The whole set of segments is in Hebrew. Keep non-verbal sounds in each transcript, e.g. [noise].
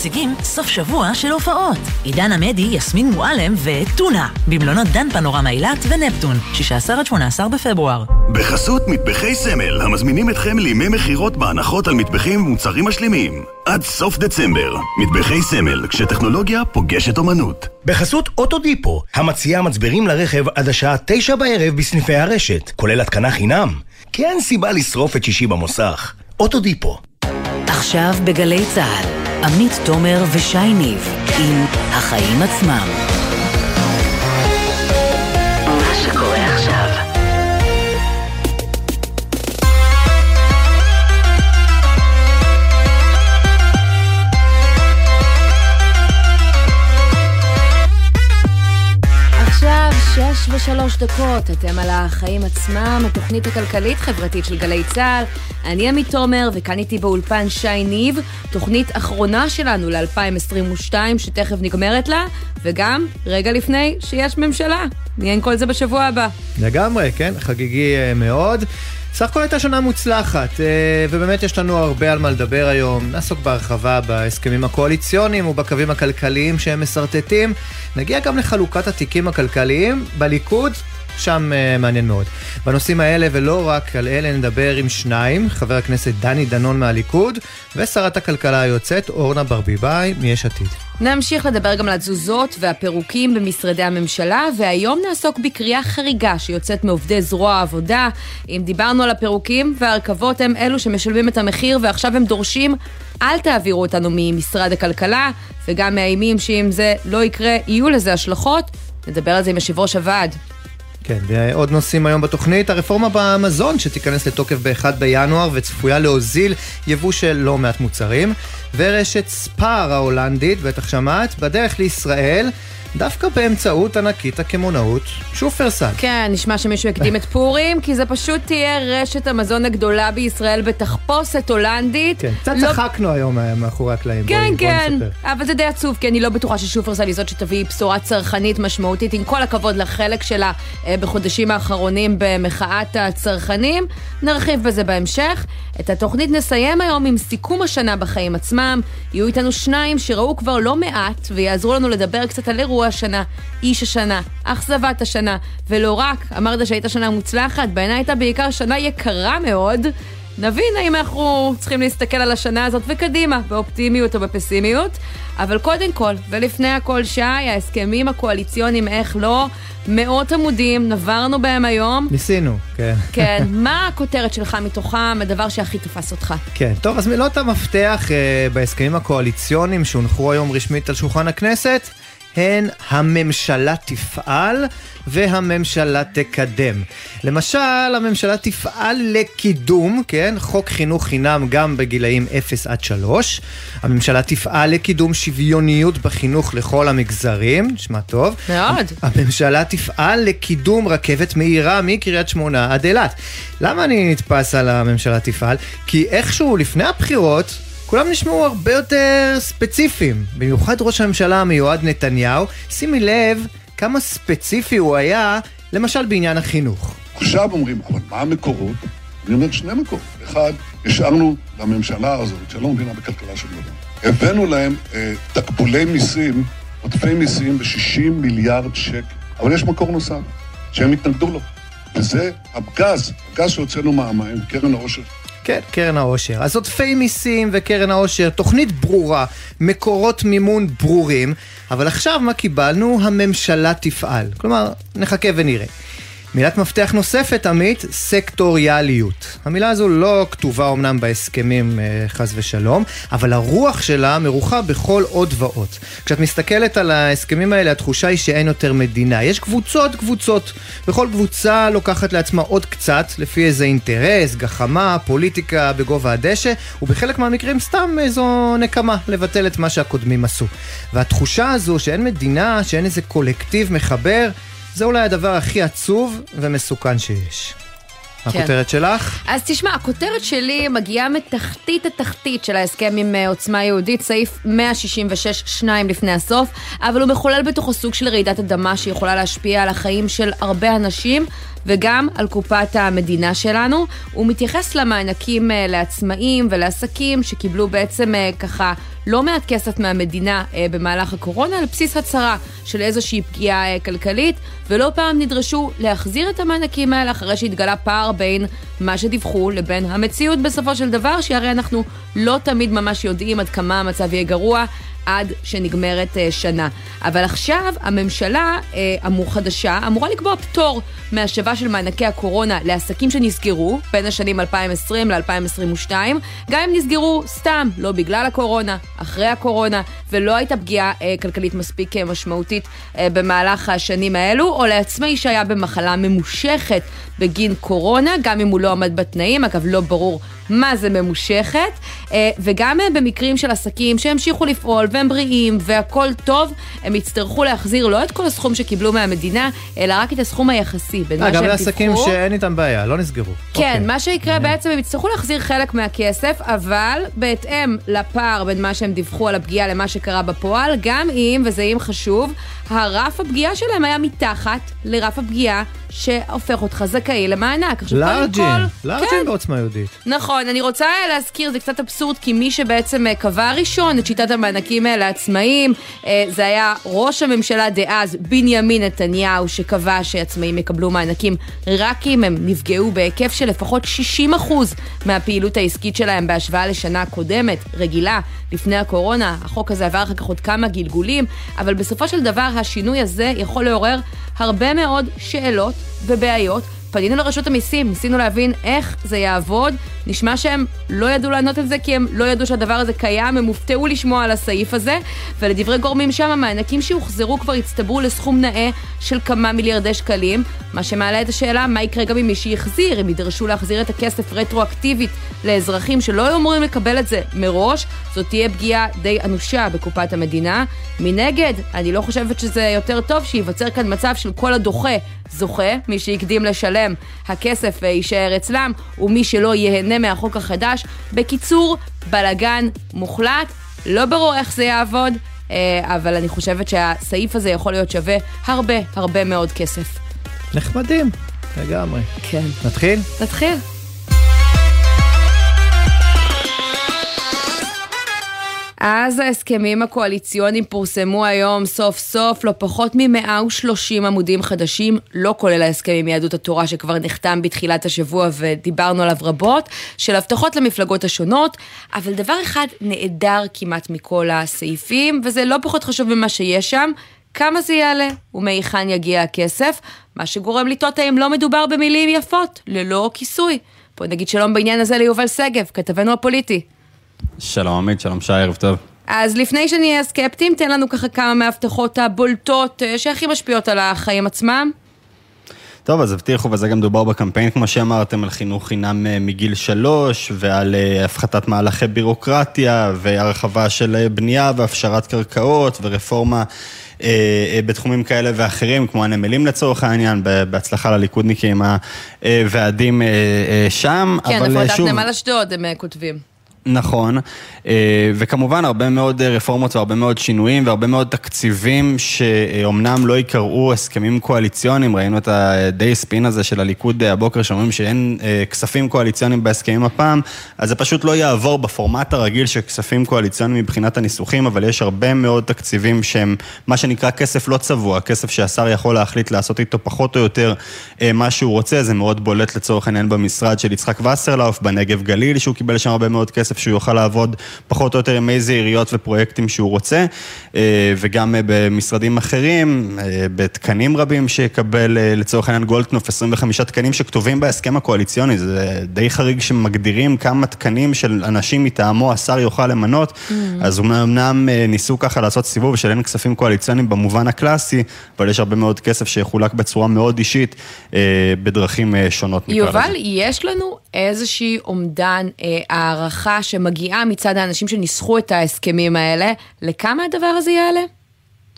מציגים סוף שבוע של הופעות. עידן עמדי, יסמין מועלם וטונה, במלונות דן פנורמה אילת ונפטון, 16 עד 18 בפברואר. בחסות מטבחי סמל, המזמינים אתכם לימי מכירות בהנחות על מטבחים ומוצרים משלימים. עד סוף דצמבר, מטבחי סמל, כשטכנולוגיה פוגשת אומנות. בחסות אוטודיפו, המציעה מצברים לרכב עד השעה תשע בערב בסניפי הרשת, כולל התקנה חינם. כי אין סיבה לשרוף את שישי במוסך. אוטודיפו. עכשיו בגלי צה"ל, עמית תומר ושי ניב עם החיים עצמם. ושלוש דקות, אתם על החיים עצמם, התוכנית הכלכלית-חברתית של גלי צה"ל. אני עמית תומר, וכאן איתי באולפן שי ניב, תוכנית אחרונה שלנו ל-2022, שתכף נגמרת לה, וגם רגע לפני שיש ממשלה. נהיה עם כל זה בשבוע הבא. לגמרי, כן, חגיגי אה, מאוד. סך הכל הייתה שנה מוצלחת, אה, ובאמת יש לנו הרבה על מה לדבר היום. נעסוק בהרחבה בהסכמים הקואליציוניים ובקווים הכלכליים שהם משרטטים. נגיע גם לחלוקת התיקים הכלכליים בליכוד. שם uh, מעניין מאוד. בנושאים האלה ולא רק על אלה נדבר עם שניים, חבר הכנסת דני דנון מהליכוד ושרת הכלכלה היוצאת אורנה ברביבאי מיש עתיד. נמשיך לדבר גם על התזוזות והפירוקים במשרדי הממשלה, והיום נעסוק בקריאה חריגה שיוצאת מעובדי זרוע העבודה. אם דיברנו על הפירוקים והרכבות הם אלו שמשלמים את המחיר ועכשיו הם דורשים אל תעבירו אותנו ממשרד הכלכלה, וגם מאיימים שאם זה לא יקרה יהיו לזה השלכות. נדבר על זה עם יושב ראש הוועד. כן, ועוד נושאים היום בתוכנית, הרפורמה במזון שתיכנס לתוקף ב-1 בינואר וצפויה להוזיל יבוא של לא מעט מוצרים, ורשת ספאר ההולנדית, בטח שמעת, בדרך לישראל. דווקא באמצעות ענקית הקמעונאות שופרסל. כן, נשמע שמישהו יקדים את פורים, כי זה פשוט תהיה רשת המזון הגדולה בישראל בתחפושת הולנדית. כן, קצת לא... צחקנו היום מאחורי הקלעים. כן, בואי, כן, בואי אבל זה די עצוב, כי אני לא בטוחה ששופרסל היא זאת שתביא בשורה צרכנית משמעותית, עם כל הכבוד לחלק שלה אה, בחודשים האחרונים במחאת הצרכנים. נרחיב בזה בהמשך. את התוכנית נסיים היום עם סיכום השנה בחיים עצמם. יהיו איתנו שניים שראו כבר לא מעט, ויעזרו לנו לדבר קצת על אירוע השנה, איש השנה, אכזבת השנה, ולא רק, אמרת שהייתה שנה מוצלחת, בעיניי הייתה בעיקר שנה יקרה מאוד. נבין האם אנחנו צריכים להסתכל על השנה הזאת וקדימה, באופטימיות או בפסימיות. אבל קודם כל, ולפני הכל, שי, ההסכמים הקואליציוניים, איך לא, מאות עמודים, נברנו בהם היום. ניסינו, כן. כן, [laughs] מה הכותרת שלך מתוכם, הדבר שהכי תפס אותך? כן, טוב, אז מילות המפתח אה, בהסכמים הקואליציוניים שהונחו היום רשמית על שולחן הכנסת, הן הממשלה תפעל והממשלה תקדם. למשל, הממשלה תפעל לקידום, כן, חוק חינוך חינם גם בגילאים 0 עד 3. הממשלה תפעל לקידום שוויוניות בחינוך לכל המגזרים, נשמע טוב. מאוד. הממשלה תפעל לקידום רכבת מהירה מקריית שמונה עד אילת. למה אני נתפס על הממשלה תפעל? כי איכשהו לפני הבחירות כולם נשמעו הרבה יותר ספציפיים, במיוחד ראש הממשלה המיועד נתניהו. שימי לב כמה ספציפי הוא היה, למשל בעניין החינוך. עכשיו אומרים, אבל מה המקורות? אני אומר שני מקורות. אחד, השארנו לממשלה הזאת, שלא מבינה בכלכלה של דבר, הבאנו להם אה, תקבולי מיסים, עודפי מיסים ב-60 מיליארד שקל. אבל יש מקור נוסף, שהם התנגדו לו, וזה הגז, הגז שהוצאנו מהמים, קרן העושר כן, קרן העושר. אז עודפי מיסים וקרן העושר, תוכנית ברורה, מקורות מימון ברורים, אבל עכשיו מה קיבלנו? הממשלה תפעל. כלומר, נחכה ונראה. מילת מפתח נוספת, עמית, סקטוריאליות. המילה הזו לא כתובה אמנם בהסכמים אה, חס ושלום, אבל הרוח שלה מרוחה בכל עוד ועוד. כשאת מסתכלת על ההסכמים האלה, התחושה היא שאין יותר מדינה. יש קבוצות קבוצות, וכל קבוצה לוקחת לעצמה עוד קצת, לפי איזה אינטרס, גחמה, פוליטיקה בגובה הדשא, ובחלק מהמקרים סתם איזו נקמה לבטל את מה שהקודמים עשו. והתחושה הזו שאין מדינה, שאין איזה קולקטיב מחבר, זה אולי הדבר הכי עצוב ומסוכן שיש. כן. הכותרת שלך? אז תשמע, הכותרת שלי מגיעה מתחתית התחתית של ההסכם עם אה, עוצמה יהודית, סעיף 166, שניים לפני הסוף, אבל הוא מחולל בתוכו סוג של רעידת אדמה שיכולה להשפיע על החיים של הרבה אנשים. וגם על קופת המדינה שלנו. הוא מתייחס למענקים אה, לעצמאים ולעסקים שקיבלו בעצם אה, ככה לא מעט כסף מהמדינה אה, במהלך הקורונה על בסיס הצהרה של איזושהי פגיעה אה, כלכלית, ולא פעם נדרשו להחזיר את המענקים האלה אחרי שהתגלה פער בין מה שדיווחו לבין המציאות בסופו של דבר, שהרי אנחנו לא תמיד ממש יודעים עד כמה המצב יהיה גרוע. עד שנגמרת uh, שנה. אבל עכשיו הממשלה uh, אמור חדשה אמורה לקבוע פטור מהשבה של מענקי הקורונה לעסקים שנסגרו בין השנים 2020 ל-2022, גם אם נסגרו סתם, לא בגלל הקורונה, אחרי הקורונה, ולא הייתה פגיעה uh, כלכלית מספיק uh, משמעותית uh, במהלך השנים האלו, או לעצמאי שהיה במחלה ממושכת בגין קורונה, גם אם הוא לא עמד בתנאים, אגב לא ברור מה זה ממושכת, אה, וגם אה, במקרים של עסקים שהמשיכו לפעול והם בריאים והכול טוב, הם יצטרכו להחזיר לא את כל הסכום שקיבלו מהמדינה, אלא רק את הסכום היחסי בין מה אה, שהם גם דיווחו. לעסקים שאין איתם בעיה, לא נסגרו. כן, אוקיי. מה שיקרה בעצם, הם יצטרכו להחזיר חלק מהכסף, אבל בהתאם לפער בין מה שהם דיווחו על הפגיעה למה שקרה בפועל, גם אם, וזה אם חשוב, הרף הפגיעה שלהם היה מתחת לרף הפגיעה שהופך אותך זכאי למענק. לארג'ים כן, בעוצמה יהודית. נכון, אני רוצה להזכיר, זה קצת אבסורד, כי מי שבעצם אה, קבע ראשון את שיטת המענקים האלה לעצמאים, אה, זה היה ראש הממשלה דאז, בנימין נתניהו, שקבע שעצמאים יקבלו מענקים רק אם הם נפגעו בהיקף של לפחות 60% מהפעילות העסקית שלהם בהשוואה לשנה קודמת, רגילה, לפני הקורונה. החוק הזה עבר אחר כך עוד כמה גלגולים, אבל בסופו של דבר השינוי הזה יכול לעורר הרבה מאוד שאלות ובעיות. פנינו לרשות המיסים, ניסינו להבין איך זה יעבוד. נשמע שהם לא ידעו לענות על זה כי הם לא ידעו שהדבר הזה קיים, הם הופתעו לשמוע על הסעיף הזה, ולדברי גורמים שם, המענקים שהוחזרו כבר הצטברו לסכום נאה של כמה מיליארדי שקלים, מה שמעלה את השאלה מה יקרה גם עם מי שיחזיר, אם יידרשו להחזיר את הכסף רטרואקטיבית לאזרחים שלא היו אמורים לקבל את זה מראש, זאת תהיה פגיעה די אנושה בקופת המדינה. מנגד, אני לא חושבת שזה יותר טוב שייווצר כאן מצב של כל הדוחה זוכה, מי שהקדים לשלם, הכסף אה, יישאר אצלם, ומי שלא ייהנה מהחוק החדש. בקיצור, בלגן מוחלט, לא ברור איך זה יעבוד, אה, אבל אני חושבת שהסעיף הזה יכול להיות שווה הרבה הרבה מאוד כסף. נחמדים, לגמרי. כן. נתחיל? נתחיל. אז ההסכמים הקואליציוניים פורסמו היום סוף סוף, לא פחות מ-130 עמודים חדשים, לא כולל ההסכם עם יהדות התורה שכבר נחתם בתחילת השבוע ודיברנו עליו רבות, של הבטחות למפלגות השונות, אבל דבר אחד נעדר כמעט מכל הסעיפים, וזה לא פחות חשוב ממה שיש שם, כמה זה יעלה ומהיכן יגיע הכסף, מה שגורם לתהות האם לא מדובר במילים יפות, ללא כיסוי. בוא נגיד שלום בעניין הזה ליובל שגב, כתבנו הפוליטי. שלום עמית, שלום שי, ערב טוב. אז לפני שנהיה סקפטיים, תן לנו ככה כמה מההבטחות הבולטות אה, שהכי משפיעות על החיים עצמם. טוב, אז הבטיחו, וזה גם דובר בקמפיין, כמו שאמרתם, על חינוך חינם אה, מגיל שלוש, ועל אה, הפחתת מהלכי בירוקרטיה, והרחבה של בנייה והפשרת קרקעות, ורפורמה בתחומים כאלה ואחרים, כמו הנמלים לצורך העניין, בהצלחה לליכודניקים הוועדים אה, אה, שם. כן, שוב, נמל אשדוד, הם כותבים. נכון, אה, וכמובן הרבה מאוד אה, רפורמות והרבה מאוד שינויים והרבה מאוד תקציבים שאומנם לא יקראו הסכמים קואליציוניים, ראינו את הדי ספין הזה של הליכוד אה, הבוקר שאומרים שאין כספים קואליציוניים בהסכמים הפעם, אז זה פשוט לא יעבור בפורמט הרגיל של כספים קואליציוניים מבחינת הניסוחים, אבל יש הרבה מאוד תקציבים שהם מה שנקרא כסף לא צבוע, כסף שהשר יכול להחליט לעשות איתו פחות או יותר מה שהוא רוצה, זה מאוד בולט לצורך העניין במשרד של יצחק וסרלאוף, בנגב גליל, שהוא קיבל שם הרבה מאוד כסף שהוא יוכל לעבוד פחות או יותר עם איזה עיריות ופרויקטים שהוא רוצה, אה, וגם אה, במשרדים אחרים, אה, בתקנים רבים שיקבל לצורך העניין גולדקנופ, 25 תקנים שכתובים בהסכם הקואליציוני, זה די חריג שמגדירים כמה תקנים של אנשים מטעמו השר יוכל למנות, אז אמנם ניסו ככה לעשות סיבוב של אין כספים קואליציוניים במובן הקלאסי, אבל יש הרבה מאוד כסף שיחולק בצורה מאוד אישית בדרכים שונות. יובל. יש לנו איזושהי אומדן אה, שמגיעה מצד האנשים שניסחו את ההסכמים האלה, לכמה הדבר הזה יעלה?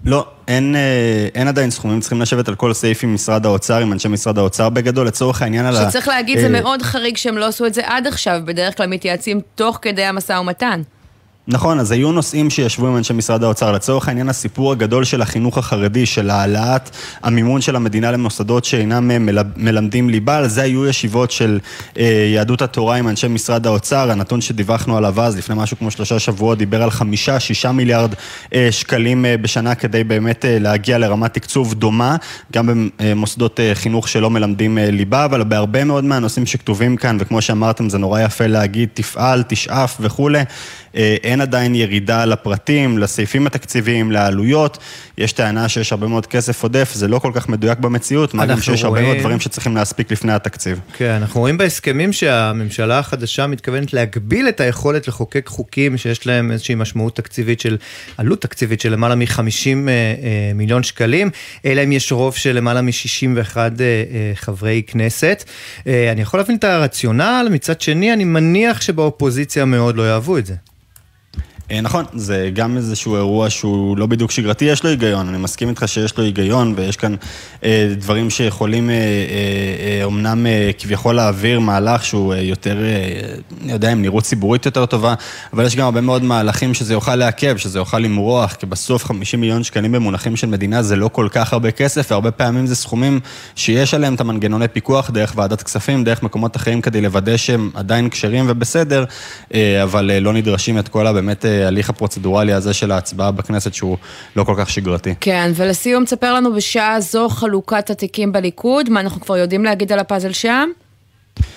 לא, אין, אה, אין עדיין סכומים, צריכים לשבת על כל סעיף עם משרד האוצר, עם אנשי משרד האוצר בגדול, לצורך העניין על ה... שצריך להגיד, זה אה, מאוד חריג שהם לא עשו את זה עד עכשיו, בדרך כלל מתייעצים תוך כדי המשא ומתן. נכון, אז היו נושאים שישבו עם אנשי משרד האוצר. לצורך העניין, הסיפור הגדול של החינוך החרדי, של העלאת המימון של המדינה למוסדות שאינם אה, מלמדים ליבה, על זה היו ישיבות של אה, יהדות התורה עם אנשי משרד האוצר. הנתון שדיווחנו עליו אז, לפני משהו כמו שלושה שבועות, דיבר על חמישה, שישה מיליארד אה, שקלים אה, בשנה כדי באמת אה, להגיע לרמת תקצוב דומה, גם במוסדות אה, חינוך שלא מלמדים אה, ליבה, אבל בהרבה מאוד מהנושאים שכתובים כאן, וכמו שאמרתם, זה נורא יפה להגיד, תפעל, תשאף וכולי. אה, אין עדיין ירידה לפרטים, לסעיפים התקציביים, לעלויות. יש טענה שיש הרבה מאוד כסף עודף, זה לא כל כך מדויק במציאות, מה גם שיש רואים... הרבה מאוד דברים שצריכים להספיק לפני התקציב. כן, אנחנו רואים בהסכמים שהממשלה החדשה מתכוונת להגביל את היכולת לחוקק חוקים שיש להם איזושהי משמעות תקציבית של, עלות תקציבית של למעלה מ-50 אה, אה, מיליון שקלים, אלא אם יש רוב של למעלה מ-61 חברי כנסת. אני יכול להבין את הרציונל, מצד שני אני מניח שבאופוזיציה מאוד לא יאהבו את זה. אה, נכון, זה גם איזשהו אירוע שהוא לא בדיוק שגרתי, יש לו היגיון, אני מסכים איתך שיש לו היגיון ויש כאן אה, דברים שיכולים אה, אה, אה, אומנם אה, כביכול להעביר מהלך שהוא אה, יותר, אה, אני יודע, עם נראות ציבורית יותר טובה, אבל יש גם הרבה מאוד מהלכים שזה יוכל לעכב, שזה יוכל למרוח, כי בסוף 50 מיליון שקלים במונחים של מדינה זה לא כל כך הרבה כסף, והרבה פעמים זה סכומים שיש עליהם את המנגנוני פיקוח דרך ועדת כספים, דרך מקומות אחרים כדי לוודא שהם עדיין כשרים ובסדר, אה, אבל אה, לא נדרשים את כל הבאמת... אה, ההליך הפרוצדורלי הזה של ההצבעה בכנסת שהוא לא כל כך שגרתי. כן, ולסיום, תספר לנו בשעה זו חלוקת התיקים בליכוד, מה אנחנו כבר יודעים להגיד על הפאזל שם?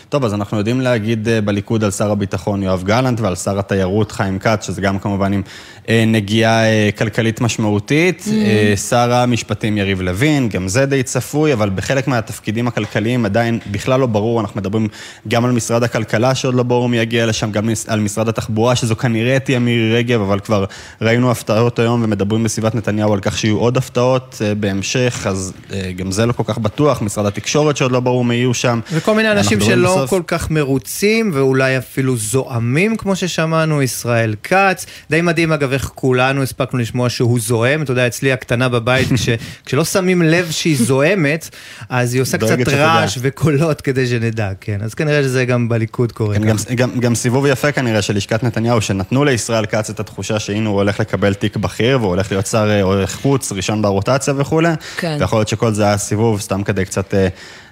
טוב, אז אנחנו יודעים להגיד אה, בליכוד על שר הביטחון יואב גלנט ועל שר התיירות חיים כץ, שזה גם כמובן עם אה, נגיעה אה, כלכלית משמעותית. Mm. שר המשפטים יריב לוין, גם זה די צפוי, אבל בחלק מהתפקידים הכלכליים עדיין בכלל לא ברור, אנחנו מדברים גם על משרד הכלכלה שעוד לא ברור מי יגיע לשם, גם על משרד התחבורה, שזו כנראה תהיה מירי רגב, אבל כבר ראינו הפתעות היום ומדברים בסביבת נתניהו על כך שיהיו עוד הפתעות בהמשך, אז גם זה לא כל כך בטוח, משרד התקשורת שעוד לא ברור מי יהיו שם. וכל מיני אנשים שלא בסוף... כל כך מרוצים ואולי אפילו זועמים, כמו ששמענו, ישראל כץ. די מדהים אגב איך כולנו הספקנו לשמוע שהוא זועם. אתה יודע, אצלי הקטנה בבית, כש, [laughs] כשלא שמים לב שהיא זועמת, אז היא עושה קצת רעש וקולות כדי שנדע, כן. אז כנראה שזה גם בליכוד קורה. כן, גם, גם, גם סיבוב יפה כנראה של לשכת נתניהו, שנתנו לישראל כץ את התחושה שהנה הוא הולך לקבל תיק בכיר, והוא הולך להיות שר אה, חוץ, ראשון ברוטציה וכולי. כן. ויכול להיות שכל זה היה סיבוב סתם כדי קצת...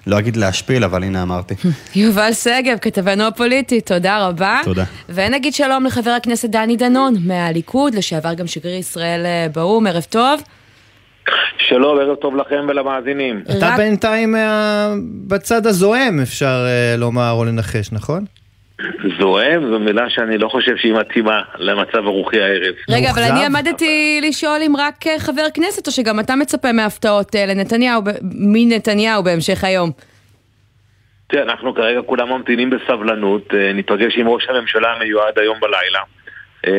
לא אגיד להשפיל, אבל הנה אמרתי. [laughs] יובל שגב, כתבנו הפוליטי, תודה רבה. תודה. ונגיד שלום לחבר הכנסת דני דנון מהליכוד, לשעבר גם שגריר ישראל אה, באו"ם, ערב טוב. שלום, ערב טוב לכם ולמאזינים. אתה בינתיים אה, בצד הזוהם, אפשר אה, לומר או לנחש, נכון? זוהם זו מילה שאני לא חושב שהיא מתאימה למצב הרוחי הערב. רגע, אבל אני עמדתי לשאול אם רק אה, חבר כנסת, או שגם אתה מצפה מהפתעות אה, לנתניהו, מנתניהו בהמשך היום. תראה, אנחנו כרגע כולם ממתינים בסבלנות, אה, ניפגש עם ראש הממשלה המיועד היום בלילה,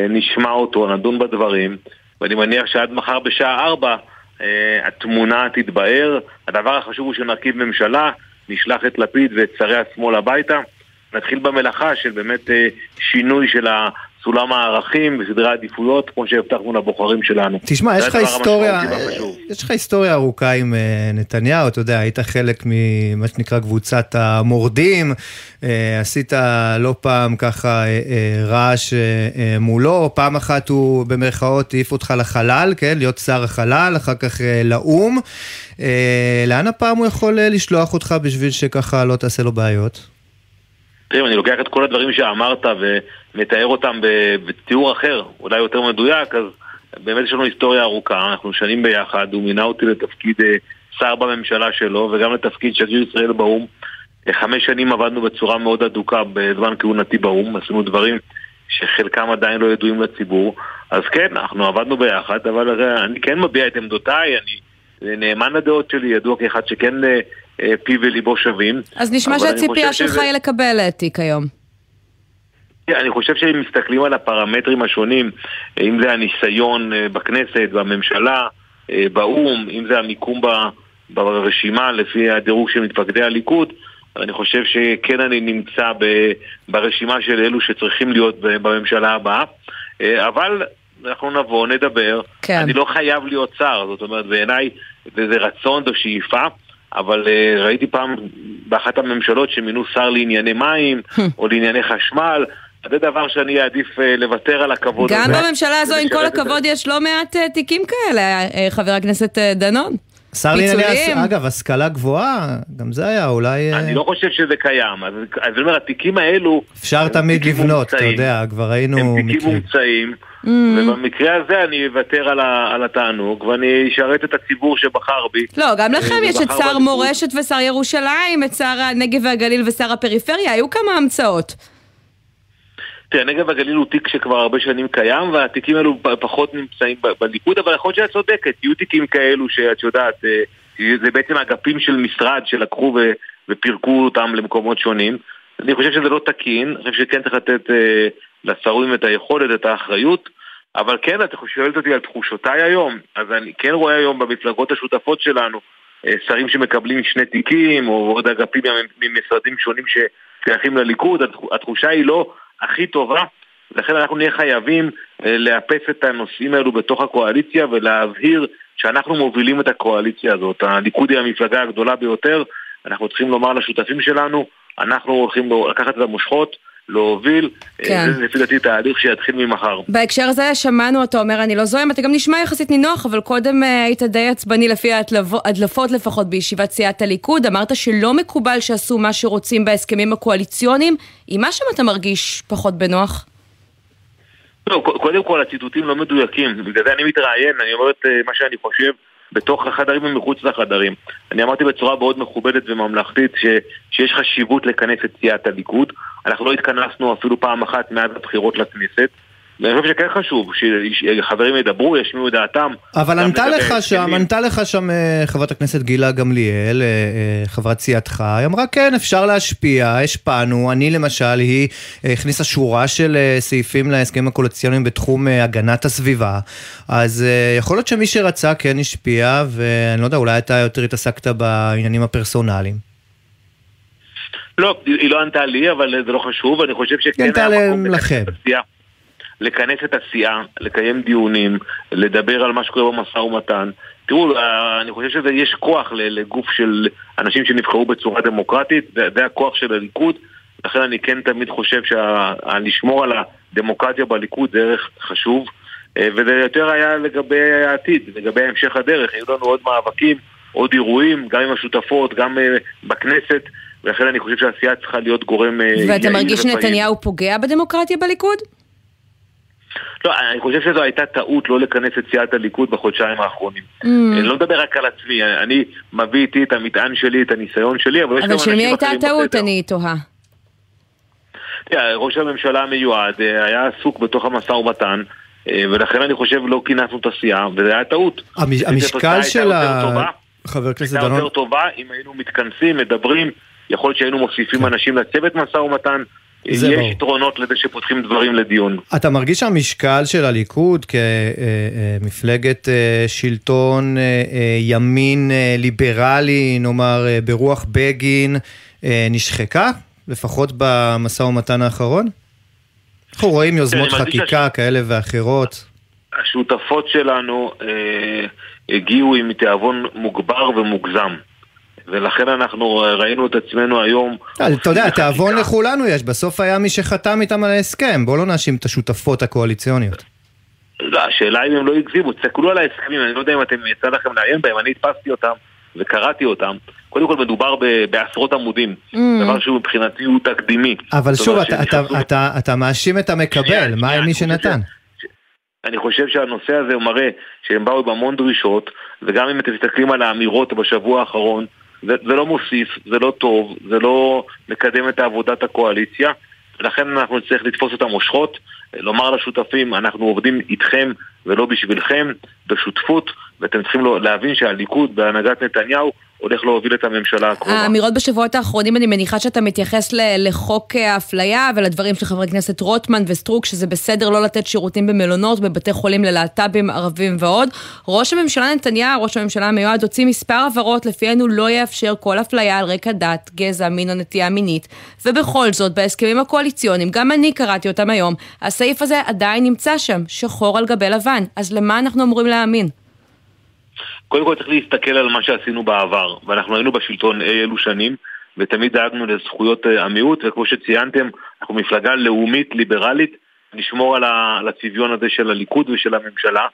נשמע אותו, נדון בדברים, ואני מניח שעד מחר בשעה ארבע התמונה תתבהר. הדבר החשוב הוא שנרכיב ממשלה, נשלח את לפיד ואת שרי השמאל הביתה. נתחיל במלאכה של באמת אה, שינוי של סולם הערכים וסדרי העדיפויות, כמו שהבטחנו לבוחרים שלנו. תשמע, יש לך היסטוריה, יש לך היסטוריה ארוכה עם אה, נתניהו, אתה יודע, היית חלק ממה שנקרא קבוצת המורדים, אה, עשית לא פעם ככה רעש מולו, פעם אחת הוא במרכאות העיף אותך לחלל, כן, להיות שר החלל, אחר כך לאו"ם. לאן הפעם הוא יכול לשלוח אותך בשביל שככה לא תעשה לו בעיות? תראה, אם אני לוקח את כל הדברים שאמרת ומתאר אותם בתיאור אחר, אולי יותר מדויק, אז באמת יש לנו היסטוריה ארוכה, אנחנו שנים ביחד, הוא מינה אותי לתפקיד אה, שר בממשלה שלו וגם לתפקיד שגריר ישראל באו"ם. אה, חמש שנים עבדנו בצורה מאוד אדוקה בזמן כהונתי באו"ם, עשינו דברים שחלקם עדיין לא ידועים לציבור. אז כן, אנחנו עבדנו ביחד, אבל אני כן מביע את עמדותיי, אני נאמן לדעות שלי, ידוע כאחד שכן אה, אה, פיו וליבו שווים. אז נשמע שהציפייה שלך שזה... היא לקבל תיק היום. אני חושב שאם מסתכלים על הפרמטרים השונים, אם זה הניסיון אה, בכנסת, בממשלה, באו"ם, אם זה המיקום ברשימה לפי הדירוג של מתפקדי הליכוד, אני חושב שכן אני נמצא ברשימה של אלו שצריכים להיות בממשלה הבאה. אבל אנחנו נבוא, נדבר. כן. אני לא חייב להיות שר, זאת אומרת, בעיניי זה רצון זו שאיפה. אבל uh, ראיתי פעם באחת הממשלות שמינו שר לענייני מים או לענייני חשמל, זה דבר שאני אעדיף אה, לוותר על הכבוד גם הזה. בממשלה הזו, עם כל הכבוד, יש לא מעט אה, תיקים כאלה, אה, חבר הכנסת אה, דנון. שר לענייני, אגב, השכלה גבוהה, גם זה היה אולי... אה, אני לא חושב שזה קיים. אז אז אני אומר, התיקים האלו... אפשר הם תמיד לבנות, אתה. יודע, כבר ראינו הם תיקים. מומצאים, Mm. ובמקרה הזה אני אוותר על התענוג, ואני אשרת את הציבור שבחר בי. לא, גם לכם אה, יש את שר. מורשת ושר ירושלים, את שר הנגב והגליל ושר הפריפריה, היו כמה המצאות. תראה, נגב הגליל הוא תיק שכבר הרבה שנים קיים, והתיקים האלו פחות נמצאים בליכוד, אבל יכול להיות שאת צודקת, יהיו תיקים כאלו שאת יודעת, אה, זה בעצם אגפים של משרד שלקחו ופירקו אותם למקומות שונים. אני חושב שזה לא תקין, אני חושב שכן צריך לתת אה, לשרים את היכולת, את האחריות, אבל כן, את שואלת אותי על תחושותיי היום, אז אני כן רואה היום במפלגות השותפות שלנו אה, שרים שמקבלים שני תיקים, או עוד אגפים ממשרדים שונים ששייכים לליכוד, התח- התחושה היא לא הכי טובה, לכן אנחנו נהיה חייבים אה, לאפס את הנושאים האלו בתוך הקואליציה ולהבהיר שאנחנו מובילים את הקואליציה הזאת. הליכוד היא המפלגה הגדולה ביותר, אנחנו צריכים לומר לשותפים שלנו, אנחנו הולכים לקחת את המושכות, להוביל, אה, כן. זה לפי דעתי תהליך שיתחיל ממחר. בהקשר הזה שמענו, אתה אומר, אני לא זוהם, אתה גם נשמע יחסית נינוח, אבל קודם אה, היית די עצבני לפי ההדלפו- ההדלפות לפחות בישיבת סיעת הליכוד, אמרת שלא מקובל שעשו מה שרוצים בהסכמים הקואליציוניים, עם מה שם אתה מרגיש פחות בנוח? לא, קודם כל הציטוטים לא מדויקים, בגלל זה אני מתראיין, אני אומר את אה, מה שאני חושב בתוך החדרים ומחוץ לחדרים. אני אמרתי בצורה מאוד מכובדת וממלכתית ש, שיש חשיבות לכנס את סיעת הליכוד. אנחנו לא התכנסנו אפילו פעם אחת מאז הבחירות לכנסת. ואני חושב שכן חשוב שחברים ידברו, ישמיעו את דעתם. אבל ענתה לך שם. ענתה לך שם אה, חברת הכנסת גילה גמליאל, אה, אה, חברת סיעתך, היא אמרה כן, אפשר להשפיע, השפענו, אני למשל, היא אה, הכניסה שורה של אה, סעיפים להסכמים הקואליציוניים בתחום אה, הגנת הסביבה, אז אה, יכול להיות שמי שרצה כן השפיע, ואני לא יודע, אולי אתה יותר התעסקת בעניינים הפרסונליים. לא, היא לא ענתה לי, אבל זה לא חשוב, אני חושב שכן היא ענתה היה מקום לכנס לכם. לכנס את הסיעה, לקיים דיונים, לדבר על מה שקורה במשא ומתן. תראו, אה, אני חושב שיש כוח לגוף של אנשים שנבחרו בצורה דמוקרטית, זה, הכוח של הליכוד, לכן אני כן תמיד חושב שלשמור על הדמוקרטיה בליכוד זה ערך חשוב, אה, וזה יותר היה לגבי העתיד, לגבי המשך הדרך, היו לנו עוד מאבקים, עוד אירועים, גם עם השותפות, גם אה, בכנסת, ולכן אני חושב שהסיעה צריכה להיות גורם ואתה מרגיש. שנתניהו פוגע בדמוקרטיה בליכוד? לא, אני חושב שזו הייתה טעות לא לכנס את סיעת הליכוד בחודשיים האחרונים. Mm. אני לא מדבר רק על עצמי, אני מביא איתי את המטען שלי, את הניסיון שלי, אבל יש גם אבל של אנשים מי הייתה אחרים הטעות. אני תוהה. תראה, ראש הממשלה המיועד אה, היה עסוק בתוך המשא ומתן, אה, ולכן אני חושב לא כינסנו את הסיעה, וזו הייתה טעות. המשקל הייתה של ה... טובה. חבר הכנסת הייתה דנון, יותר טובה אם היינו מתכנסים, מדברים, יכול להיות שהיינו מוסיפים אנשים לצוות משא ומתן. יש ברור. יתרונות לזה שפותחים דברים לדיון. אתה מרגיש שהמשקל של הליכוד כמפלגת אה, שלטון אה, אה, ימין אה, ליברלי, נאמר ברוח בגין, נשחקה? לפחות במשא ומתן האחרון? אנחנו רואים יוזמות חקיקה כאלה ואחרות. השותפות שלנו אה, הגיעו עם תיאבון מוגבר ומוגזם. ולכן אנחנו ראינו את עצמנו היום... אה, אתה יודע. תיאבון לכולנו יש, בסוף היה מי שחתם איתם על ההסכם, בואו לא נאשים את השותפות הקואליציוניות. לא, השאלה אם הם לא הגזימו, תסתכלו על ההסכמים, אני לא יודע אם אתם יצא לכם לעיין בהם, אני הדפסתי אותם וקראתי אותם. קודם כל מדובר ב- בעשרות עמודים, Mm. דבר שהוא מבחינתי הוא תקדימי. אבל שוב, אתה- אתה- אתה- אתה מאשים את המקבל, מה עם מי שנתן? אני חושב שהנושא הזה מראה שהם באו עם המון דרישות, וגם אם אתם מסתכלים על האמירות בשבוע האחרון, זה, לא מוסיף, זה לא טוב, זה לא מקדם את עבודת הקואליציה, ולכן אנחנו נצטרך לתפוס את המושכות, לומר לשותפים, אנחנו עובדים איתכם ולא בשבילכם, בשותפות, ואתם צריכים להבין שהליכוד בהנהגת נתניהו הולך להוביל את הממשלה הקרובה. האמירות בשבועות האחרונים, אני מניחה שאתה מתייחס לחוק האפליה ולדברים של חברי כנסת רוטמן וסטרוק, שזה בסדר לא לתת שירותים במלונות, בבתי חולים ללהט"בים, ערבים ועוד. ראש הממשלה נתניהו, ראש הממשלה המיועד, הוציא מספר הבהרות לפיהן הוא לא יאפשר כל אפליה על רקע דת, גזע, מין או נטייה מינית. ובכל זאת, בהסכמים הקואליציוניים, גם אני קראתי אותם היום, הסעיף הזה עדיין נמצא שם, שחור על גבי לבן. אז למה אנחנו אמורים להאמין? קודם כל צריך להסתכל על מה שעשינו בעבר, ואנחנו היינו בשלטון אי אלו שנים, ותמיד דאגנו לזכויות אה, המיעוט, וכמו שציינתם, אנחנו מפלגה לאומית, ליברלית, נשמור על הצביון הזה של הליכוד ושל הממשלה,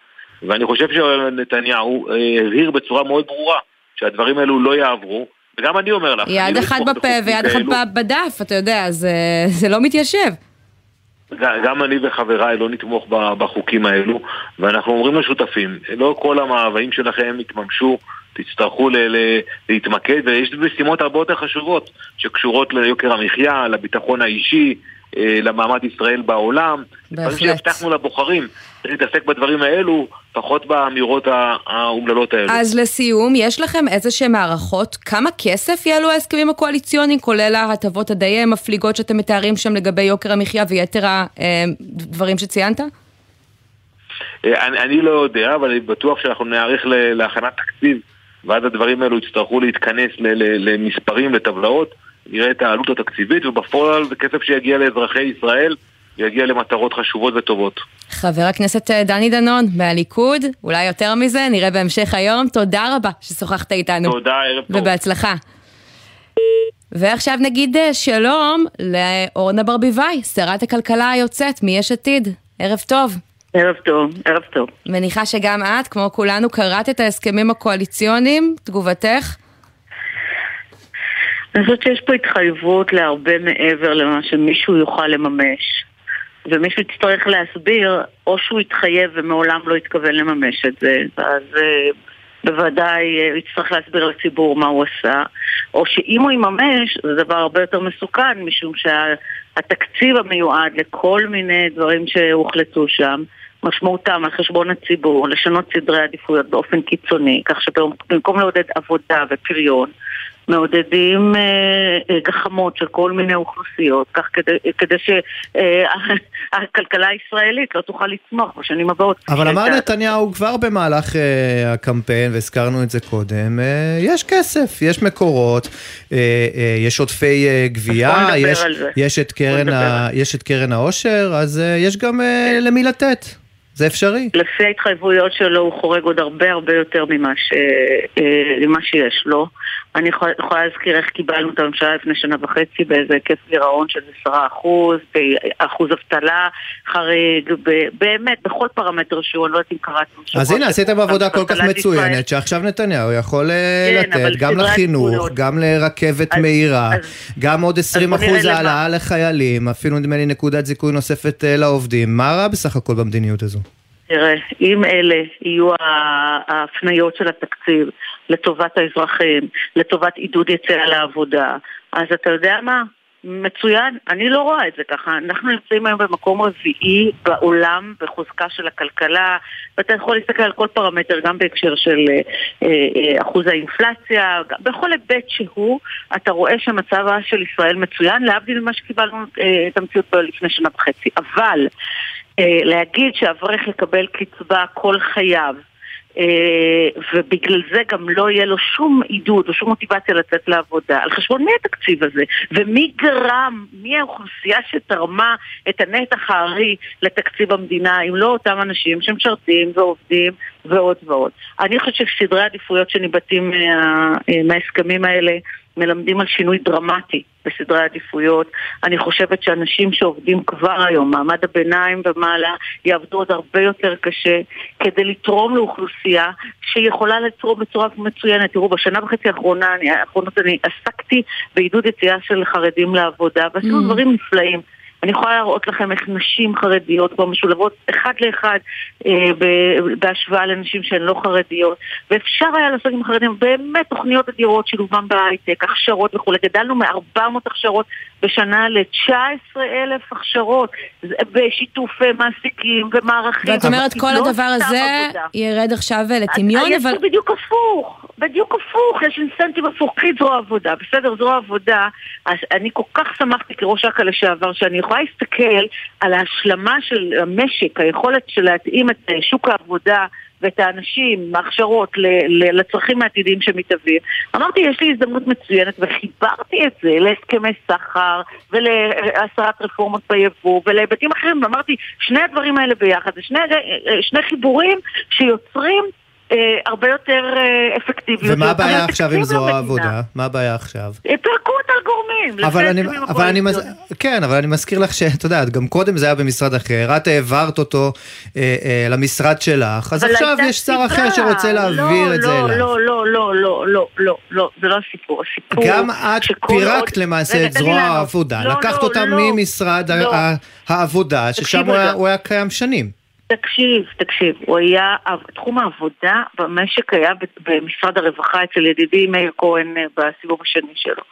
ואני חושב שנתניהו אה, הבהיר בצורה מאוד ברורה שהדברים האלו לא יעברו, וגם אני אומר לך, יד אחת בפה ויד אחת בדף, אתה יודע, זה, זה לא מתיישב. גם אני וחבריי לא נתמוך בחוקים האלו, ואנחנו אומרים לשותפים, לא כל המאוויים שלכם יתממשו, תצטרכו ל- ל- להתמקד, ויש משימות הרבה יותר חשובות, שקשורות ליוקר המחיה, לביטחון האישי, למעמד ישראל בעולם. בהחלט. דברים שהבטחנו לבוחרים, צריך להתעסק בדברים האלו, פחות באמירות האומללות האלו. אז לסיום, יש לכם איזה שהן הערכות? כמה כסף יעלו ההסכמים הקואליציוניים, כולל ההטבות הדי מפליגות שאתם מתארים שם לגבי יוקר המחיה ויתר הדברים שציינת? אה, אני, אני לא יודע, אבל אני בטוח שאנחנו נערך להכנת תקציב, ואז הדברים האלו יצטרכו להתכנס למספרים, לטבלאות. נראה את העלות התקציבית, ובפועל זה כסף שיגיע לאזרחי ישראל, ויגיע למטרות חשובות וטובות. חבר הכנסת אה, דני דנון מהליכוד, אולי יותר מזה, נראה בהמשך היום. תודה רבה ששוחחת איתנו. תודה, ערב טוב. ובהצלחה. ועכשיו נגיד אה, שלום לאורנה ברביבאי, שרת הכלכלה היוצאת מיש עתיד. ערב טוב. ערב טוב, ערב טוב. מניחה שגם את, כמו כולנו, קראת את ההסכמים הקואליציוניים, תגובתך? אני חושבת שיש פה התחייבות להרבה מעבר למה שמישהו יוכל לממש. ומישהו יצטרך להסביר, או שהוא יתחייב ומעולם לא התכוון לממש את זה, אז uh, בוודאי uh, יצטרך להסביר לציבור מה הוא עשה, או שאם הוא יממש, זה דבר הרבה יותר מסוכן, משום שהתקציב שה, המיועד לכל מיני דברים שהוחלטו שם, משמעותם על חשבון הציבור, לשנות סדרי עדיפויות באופן קיצוני, כך שבמקום לעודד עבודה ופריון, מעודדים אה, אה, גחמות של כל מיני אוכלוסיות, כך כדי, כדי שהכלכלה אה, [laughs] הישראלית לא תוכל לצמוח בשנים הבאות. אבל אמר נתניהו כבר במהלך אה, הקמפיין, והזכרנו את זה קודם, אה, יש כסף, יש מקורות, אה, אה, יש עודפי אה, גבייה, יש, יש, את קרן ה, יש את קרן העושר, אז אה, יש גם אה, למי לתת. זה אפשרי. לפי ההתחייבויות שלו הוא חורג עוד הרבה הרבה יותר ממה, ש... אה, ממה שיש לו. אני יכולה, להזכיר איך קיבלנו את הממשלה לפני שנה וחצי באיזה היקף גירעון של 10%, באחוז אבטלה חריג, באמת, בכל פרמטר שהוא, אני לא יודעת אם קראתם. אז הנה, עשיתם עבודה כל כך מצוינת, שעכשיו נתניהו יכול אה, כן, לתת גם לחינוך, גם לרכבת מהירה, גם עוד 20% העלאה לחיילים, אפילו נדמה לי נקודת זיכוי נוספת אה, לעובדים. מה רע בסך הכל במדיניות הזו? תראה, אם אלה יהיו ההפניות של התקציב לטובת האזרחים, לטובת עידוד יציאה לעבודה, אז אתה יודע מה? מצוין, אני לא רואה את זה ככה. אנחנו נמצאים היום במקום רביעי בעולם בחוזקה של הכלכלה, ואתה יכול להסתכל על כל פרמטר, גם בהקשר של אה, אה, אחוז האינפלציה, בכל היבט שהוא, אתה רואה שהמצב של ישראל מצוין, להבדיל ממה שקיבלנו אה, את המציאות לפני שנה וחצי. אבל להגיד שאברך יקבל קצבה כל חייו אה, ובגלל זה גם לא יהיה לו שום עידוד או שום מוטיבציה לצאת לעבודה. על חשבון מי התקציב הזה? ומי גרם, מי האוכלוסייה שתרמה את הנתח הארי לתקציב המדינה, אם לא אותם אנשים שמשרתים ועובדים ועוד ועוד. אני חושבת שסדרי העדיפויות שניבטים מה, אה, מההסכמים האלה מלמדים על שינוי דרמטי בסדרי העדיפויות. אני חושבת שאנשים שעובדים כבר היום, מעמד הביניים ומעלה, יעבדו עוד הרבה יותר קשה כדי לתרום לאוכלוסייה שיכולה לתרום בצורה מצוינת. תראו, בשנה וחצי האחרונה, אני, האחרונות אני עסקתי בעידוד יציאה של חרדים לעבודה, ועשינו mm. דברים נפלאים. אני יכולה להראות לכם איך נשים חרדיות כבר משולבות אחד לאחד אה, בהשוואה לנשים שהן לא חרדיות. ואפשר היה לעשות עם חרדים באמת תוכניות אדירות, שילובם בהייטק, הכשרות וכולי. גדלנו מ-400 הכשרות בשנה ל-19 אלף הכשרות בשיתוף מעסיקים ומערכים. ואת אומרת כל לא הדבר הזה ירד עכשיו לטמיון, אבל... יש בדיוק הפוך, בדיוק הפוך, יש אינסנטיב הפוך, קחי זרוע עבודה, בסדר, זרוע עבודה, אני כל כך שמחתי כראש אכ"א לשעבר שאני יכולה להסתכל על ההשלמה של המשק, היכולת של להתאים את שוק העבודה ואת האנשים, ההכשרות, לצרכים העתידיים שמתהווים. אמרתי, יש לי הזדמנות מצוינת, וחיברתי את זה להסכמי סחר, ולהסרת רפורמות ביבוא, ולהיבטים אחרים, ואמרתי, שני הדברים האלה ביחד, זה שני, שני חיבורים שיוצרים אה, הרבה יותר אה, אפקטיביות. ומה הבעיה עכשיו עם זרוע העבודה? מה הבעיה עכשיו? פירקו אותה ההסכמים. אבל אני, אבל אני, מז... כן, אבל אני מזכיר לך שאת יודעת, גם קודם זה היה במשרד אחר, את העברת אותו אה, אה, למשרד שלך, אז עכשיו יש שר סיבה. אחר שרוצה להעביר לא, את זה לא, אליו. לא, לא, לא, לא, לא, לא, לא, זה לא הסיפור. הסיפור גם את פירקת עוד- למעשה את זרוע. העבודה, לא, לקחת לא, אותה לא, ממשרד ה- לא. העבודה, ששם רגע. הוא היה קיים שנים. תקשיב, תקשיב, הוא היה, תחום העבודה במשק היה במשרד הרווחה אצל ידידי מאיר כהן אה, בסיבוב השני שלו.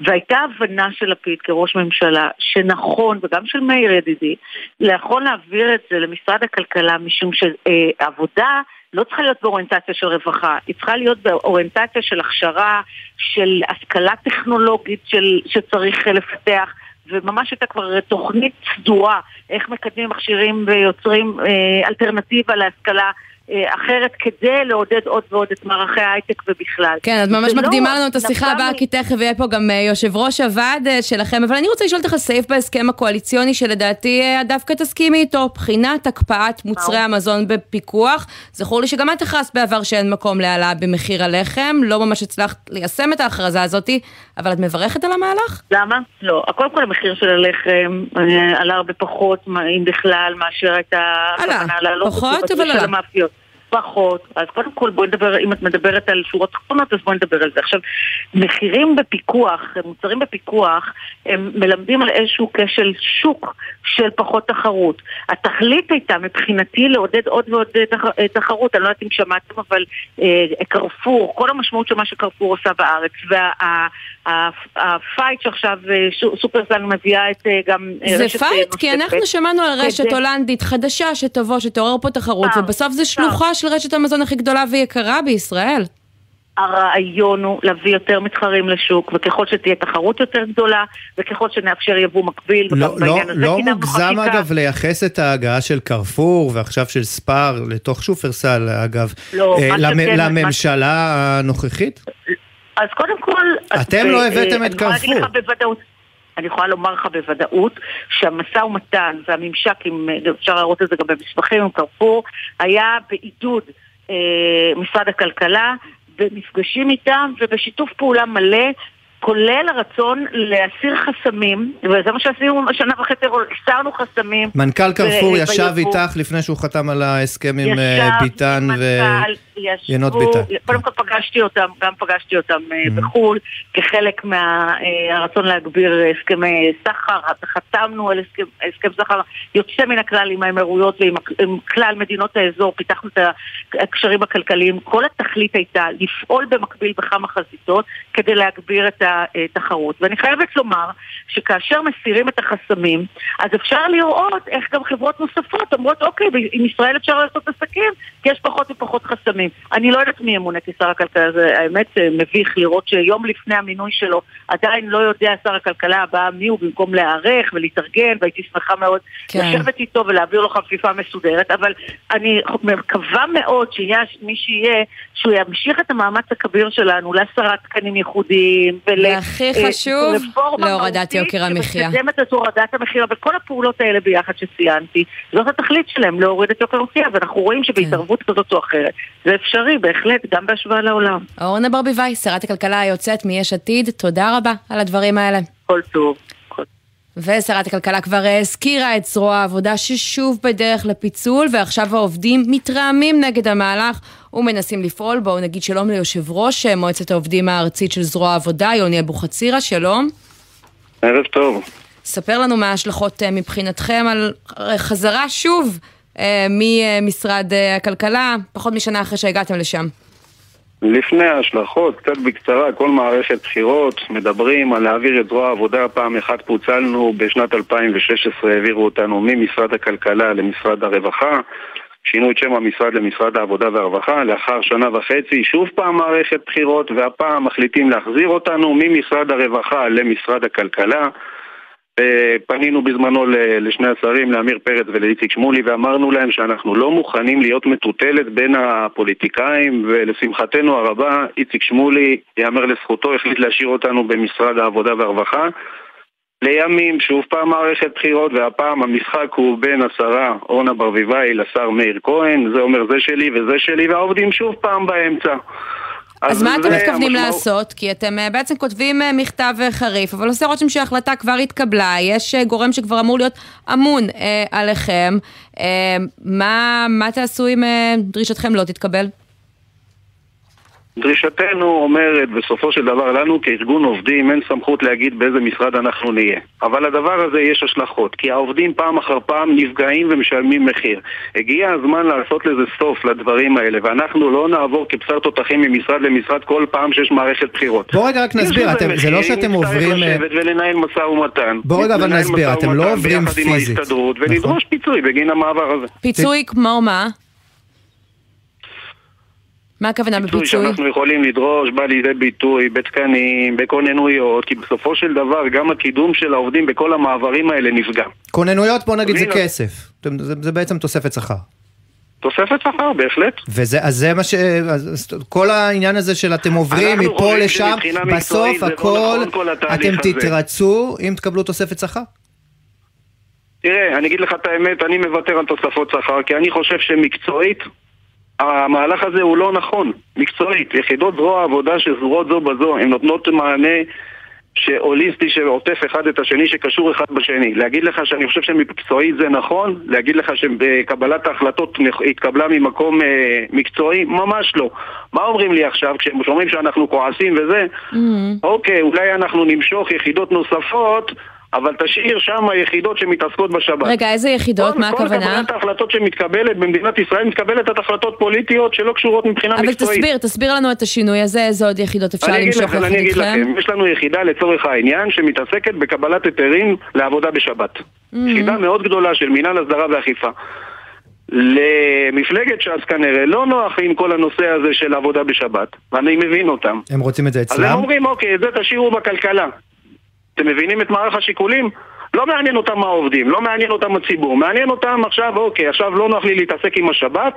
והייתה הבנה של לפיד כראש ממשלה, שנכון, וגם של מאיר ידידי, נכון להעביר את זה למשרד הכלכלה, משום שעבודה לא צריכה להיות באוריינטציה של רווחה, היא צריכה להיות באוריינטציה של הכשרה, של השכלה טכנולוגית של, שצריך לפתח. וממש הייתה כבר תוכנית סדורה איך מקדמים מכשירים ויוצרים אה, אלטרנטיבה להשכלה אחרת כדי לעודד עוד ועוד את מערכי ההייטק ובכלל. כן, את ממש לא מקדימה לנו את השיחה הבאה, כי תכף יהיה פה גם אה, יושב ראש הוועד אה, שלכם, אבל אני רוצה לשאול אותך סעיף בהסכם הקואליציוני שלדעתי אה, דווקא תסכימי איתו, בחינת הקפאת מוצרי המזון בפיקוח. זכור לי שגם את הכרזת בעבר שאין מקום להעלאה במחיר הלחם, לא ממש הצלחת ליישם את ההכרזה הזאתי, אבל את מברכת על המהלך? למה? לא. קודם כל המחיר של הלחם אה, עלה הרבה פחות, אם בכלל, מאשר הייתה עלה. פחות, אבל עלה. פחות. אז קודם כל בואי נדבר, אם את מדברת על שורות תחתונות, אז בואי נדבר על זה. עכשיו, מחירים בפיקוח, מוצרים בפיקוח, הם מלמדים על איזשהו כשל שוק של פחות תחרות. התכלית הייתה מבחינתי לעודד עוד ועוד אה, תח- אה, תחרות, אני לא יודעת אם שמעתם, אבל אה, קרפור, כל המשמעות של מה שקרפור עושה בארץ, וה fight שעכשיו אה, שופרסל מביאה את גם זה רשת אה, fight, כי. אנחנו שמענו על רשת הולנדית חדשה שתבוא, שתעורר פה תחרות, ובסוף זה. שלוחה של רשת המזון הכי גדולה ויקרה בישראל. הרעיון הוא להביא יותר מתחרים לשוק, וככל שתהיה תחרות יותר גדולה, וככל שנאפשר יבוא מקביל, לא, לא, לא מוגזם חקיקה. אגב לייחס את ההגעה של קרפור ועכשיו של ספאר לתוך שופרסל אגב לא, אה, מה למ- שכן, מה- לממשלה הנוכחית? אז קודם כל... אתם אז, לא אה, הבאתם אה, את אני יכולה להגיד קרפור. לך בוודאות. אני יכולה לומר לך בוודאות שהמשא ומתן והממשק עם, אה, אפשר להראות את זה גם במסמכים עם קרפור, היה בעידוד אה, משרד הכלכלה, במפגשים איתם ובשיתוף פעולה מלא. כולל הרצון להסיר חסמים, וזה מה שעשינו שנה וחצי, הסרנו חסמים. מנכ"ל קרפור ב- ישב ביבוא. איתך לפני שהוא חתם על ההסכם עם אה, ישב ביטן עם ו... מנכ"ל, ישבו-. קודם כל פגשתי אותם, גם פגשתי אותם אה, Mm-hmm. בחו"ל, כחלק מהרצון להגביר הסכמי סחר, חתמנו על הסכם, הסכם סחר יוצא מן הכלל עם האמירויות ועם עם כלל מדינות האזור, פיתחנו את הקשרים הכלכליים. כל התכלית הייתה לפעול במקביל בכמה חזיתות כדי להגביר את התחרות. ואני חייבת לומר שכאשר מסירים את החסמים, אז אפשר לראות איך גם חברות נוספות אומרות, אוקיי, עם ישראל אפשר לעשות עסקים, כי יש פחות ופחות חסמים. אני לא יודעת מי ימונה כשר הכלכלה, זה האמת אה, מביך לראות שיום לפני המינוי שלו עדיין לא יודע שר הכלכלה הבא מי הוא במקום להיערך ולהתארגן, והייתי שמחה מאוד כן. לשבת איתו ולהעביר לו חפיפה מסודרת, אבל אני מקווה מאוד שיהיה מי שיהיה, שהוא ימשיך את המאמץ הכביר שלנו להסרת תקנים ייחודיים ול... והכי אה, חשוב, להורדת יוקר המחיה. שמקדמת את הורדת המחיר, וכל הפעולות האלה ביחד שציינתי, זאת התכלית שלהם, להוריד את יוקר המחיה, ואנחנו רואים שבהתערבות כזאת או אחרת, זה אפשרי בהחלט, גם בהשוואה לעולם. אורנה ברביבאי, שרת הכלכלה היוצאת מיש עתיד, תודה רבה על הדברים האלה. כל טוב. ושרת הכלכלה כבר הזכירה את זרוע העבודה ששוב בדרך לפיצול ועכשיו העובדים מתרעמים נגד המהלך ומנסים לפעול. בואו נגיד שלום ליושב ראש מועצת העובדים הארצית של זרוע העבודה, יוני אבוחצירא, שלום. ערב טוב. ספר לנו מה ההשלכות מבחינתכם על חזרה שוב ממשרד הכלכלה, פחות משנה אחרי שהגעתם לשם. לפני ההשלכות, קצת בקצרה, כל מערכת בחירות מדברים על להעביר את זרוע העבודה, פעם אחת פוצלנו, בשנת 2016 העבירו אותנו ממשרד הכלכלה למשרד הרווחה, שינו את שם המשרד למשרד העבודה והרווחה, לאחר שנה וחצי שוב פעם מערכת בחירות, והפעם מחליטים להחזיר אותנו ממשרד הרווחה למשרד הכלכלה. פנינו בזמנו לשני השרים, לאמיר פרץ ולאיציק שמולי, ואמרנו להם שאנחנו לא מוכנים להיות מטוטלת בין הפוליטיקאים, ולשמחתנו הרבה, איציק שמולי, יאמר לזכותו, החליט להשאיר אותנו במשרד העבודה והרווחה. לימים, שוב פעם מערכת בחירות, והפעם המשחק הוא בין השרה אורנה ברביבאי לשר מאיר כהן, זה אומר זה שלי וזה שלי, והעובדים שוב פעם באמצע. אז מה אתם מתכוונים המשמעות- לעשות? כי אתם אה, בעצם כותבים אה, מכתב אה, חריף, אבל עושה רושם שההחלטה כבר התקבלה, יש גורם שכבר אמור להיות אמון אה, עליכם. אה, מה מה תעשו אם אה, דרישתכם לא תתקבל? דרישתנו אומרת, בסופו של דבר, לנו כארגון עובדים אין סמכות להגיד באיזה משרד אנחנו נהיה. אבל לדבר הזה יש השלכות, כי העובדים פעם אחר פעם נפגעים ומשלמים מחיר. הגיע הזמן לעשות לזה סוף לדברים האלה, ואנחנו לא נעבור כבשר תותחים ממשרד למשרד כל פעם שיש מערכת בחירות. בוא רגע רק נסביר, אתם- זה לא מחיר, שאתם נצטרך עוברים, אה, לשבת ולנהל משא ומתן. בוא רגע אבל נסביר, אתם לא עוברים ביחד עם פיזית. ההסתדרות, נכון. ולדרוש פיצוי בגין המעבר הזה. פיצוי כמו מה? מה הכוונה פיצוי בפיצוי? שאנחנו יכולים לדרוש בא לידי ביטוי בתקנים, בכוננויות, כי בסופו של דבר גם הקידום של העובדים בכל המעברים האלה נפגע. כוננויות בוא נגיד זה הנה. כסף, זה זה בעצם תוספת שכר. תוספת שכר, בהחלט. וזה, אז זה מה ש... אז, כל העניין הזה של אתם עוברים מפה לשם, בסוף לא הכל, נכון, כל אתם הזה. תתרצו אם תקבלו תוספת שכר. תראה, אני אגיד לך את האמת, אני מוותר על תוספות שכר, כי אני חושב שמקצועית, המהלך הזה הוא לא נכון. מקצועית, יחידות זרוע העבודה שזורות זו בזו, הן נותנות מענה שהוליסטי שעוטף אחד את השני, שקשור אחד בשני. להגיד לך שאני חושב שמקצועית זה נכון? להגיד לך שבקבלת ההחלטות התקבלה ממקום אה, מקצועי? ממש לא. מה אומרים לי עכשיו כשהם אומרים שאנחנו כועסים וזה? אוקיי, אולי אנחנו נמשוך יחידות נוספות, אבל תשאיר שם יחידות שמתעסקות בשבת. רגע, איזה יחידות? כל- מה כל הכוונה? קבלת ההחלטות שמתקבלת במדינת ישראל מתקבלת את החלטות פוליטיות שלא קשורות מבחינה אבל מקצועית. תסביר, תסביר לנו את השינוי הזה, איזה עוד יחידות אפשר למשוך יחד אני אגיד? לכם, יש לנו יחידה לצורך העניין שמתעסקת בקבלת היתרים לעבודה בשבת. Mm-hmm. יחידה מאוד גדולה של מינהל הסדרה ואכיפה. למפלגת ש"ס כנראה לא נוח עם כל הנושא הזה של עבודה בשבת, ואני מבין אותם. הם רוצים את זה אז הם אצלם? אומרים, אוקיי, את זה תשאירו בכלכלה. אתם מבינים את מערך השיקולים? לא מעניין אותם העובדים, לא מעניין אותם הציבור, מעניין אותם עכשיו, אוקיי, עכשיו לא נוח לי להתעסק עם השבת,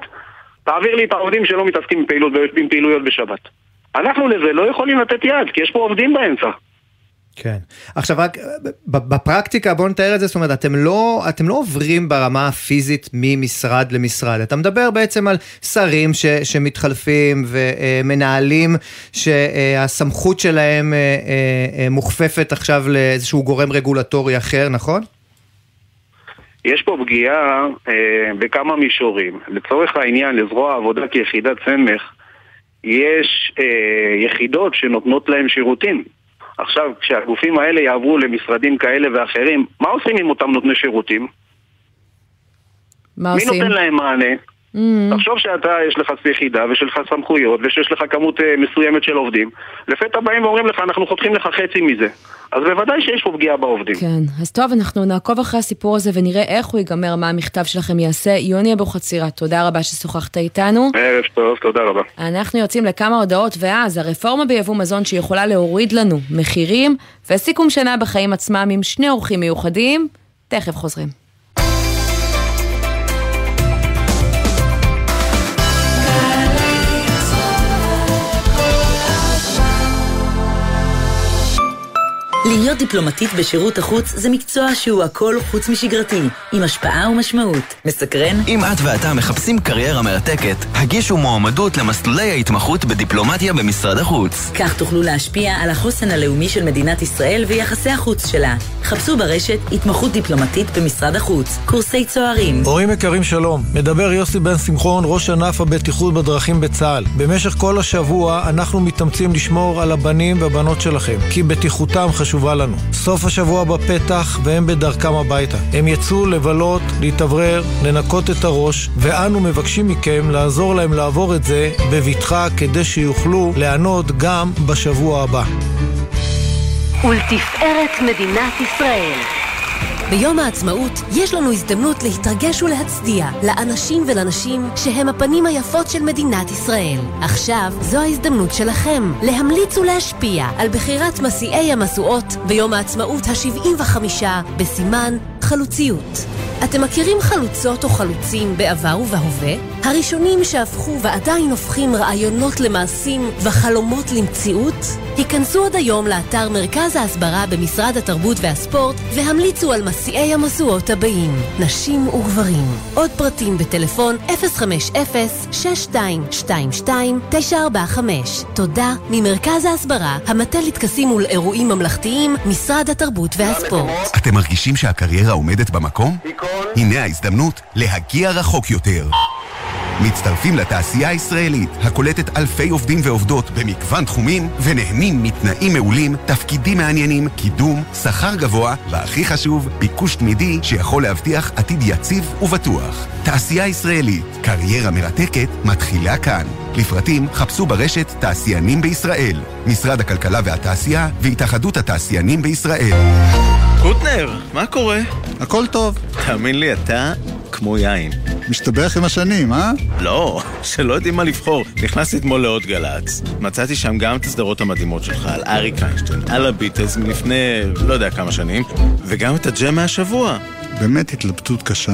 תעביר לי את העובדים שלא מתעסקים עם, פעילות, עם פעילויות בשבת. אנחנו לזה לא יכולים לתת יד, כי יש פה עובדים באמצע. כן. עכשיו רק בפרקטיקה בוא נתאר את זה, זאת אומרת אתם לא, אתם לא עוברים ברמה הפיזית ממשרד למשרד, אתה מדבר בעצם על שרים ש, שמתחלפים ומנהלים שהסמכות שלהם אה, אה, אה, מוכפפת עכשיו לאיזשהו גורם רגולטורי אחר, נכון? יש פה פגיעה אה, בכמה מישורים. לצורך העניין, לזרוע העבודה כיחידת סמך, יש אה, יחידות שנותנות להם שירותים. עכשיו, כשהגופים האלה יעברו למשרדים כאלה ואחרים, מה עושים עם אותם נותני שירותים? מה מי עושים? נותן להם מענה? Mm, תחשוב שאתה, יש לך יחידה ויש לך סמכויות ושיש לך כמות אה, מסוימת של עובדים. לפתע באים ואומרים לך, אנחנו חותכים לך חצי מזה. אז בוודאי שיש פה פגיעה בעובדים. כן, אז טוב, אנחנו נעקוב אחרי הסיפור הזה ונראה איך הוא ייגמר, מה המכתב שלכם יעשה. יוני אבוחצירה, תודה רבה ששוחחת איתנו. ערב טוב, תודה רבה. אנחנו יוצאים לכמה הודעות, ואז הרפורמה ביבוא מזון שיכולה להוריד לנו מחירים, וסיכום שנה בחיים עצמם עם שני אורחים מיוחדים. תכף חוזרים. להיות דיפלומטית בשירות החוץ זה מקצוע שהוא הכל חוץ משגרתי, עם השפעה ומשמעות. מסקרן? אם את ואתה מחפשים קריירה מרתקת, הגישו מועמדות למסלולי ההתמחות בדיפלומטיה במשרד החוץ. כך תוכלו להשפיע על החוסן הלאומי של מדינת ישראל ויחסי החוץ שלה. חפשו ברשת התמחות דיפלומטית במשרד החוץ, קורסי צוערים. הורים יקרים שלום, מדבר יוסי בן שמחון, ראש ענף הבטיחות בדרכים בצה"ל. במשך כל השבוע אנחנו מתאמצים לשמור על הבנים והבנות שלכם, כי בטיחותם חשובה לנו. סוף השבוע בפתח והם בדרכם הביתה. הם יצאו לבלות, להתאוורר, לנקות את הראש, ואנו מבקשים מכם לעזור להם לעבור את זה בבטחה כדי שיוכלו ליהנות גם בשבוע הבא. ולתפארת מדינת ישראל. ביום העצמאות יש לנו הזדמנות להתרגש ולהצדיע לאנשים ולנשים שהם הפנים היפות של מדינת ישראל. עכשיו זו ההזדמנות שלכם להמליץ ולהשפיע על בחירת מסיעי המשואות ביום העצמאות ה-75 בסימן חלוציות. אתם מכירים חלוצות או חלוצים בעבר ובהווה? הראשונים שהפכו ועדיין הופכים רעיונות למעשים וחלומות למציאות? היכנסו עוד היום לאתר מרכז ההסברה במשרד התרבות והספורט והמליצו על מסיעי המשואות הבאים, נשים וגברים. עוד פרטים בטלפון 050-6222-945. תודה ממרכז ההסברה, המטה לטקסים ולאירועים ממלכתיים, משרד התרבות והספורט. אתם מרגישים שהקריירה עומדת במקום? הנה ההזדמנות להגיע רחוק יותר. מצטרפים לתעשייה הישראלית, הקולטת אלפי עובדים ועובדות במגוון תחומים, ונהנים מתנאים מעולים, תפקידים מעניינים, קידום, שכר גבוה, והכי חשוב, ביקוש תמידי שיכול להבטיח עתיד יציב ובטוח. תעשייה ישראלית, קריירה מרתקת, מתחילה כאן. לפרטים חפשו ברשת תעשיינים בישראל, משרד הכלכלה והתעשייה והתאחדות התעשיינים בישראל. קוטנר, מה קורה? הכל טוב. תאמין לי, אתה כמו יין. משתבח עם השנים, אה? לא, שלא יודעים מה לבחור. נכנסתי אתמול לעוד גל"צ. מצאתי שם גם את הסדרות המדהימות שלך, על אריק איינשטיין, על הביטלס מלפני לא יודע כמה שנים, וגם את הג'ם מהשבוע. באמת התלבטות קשה.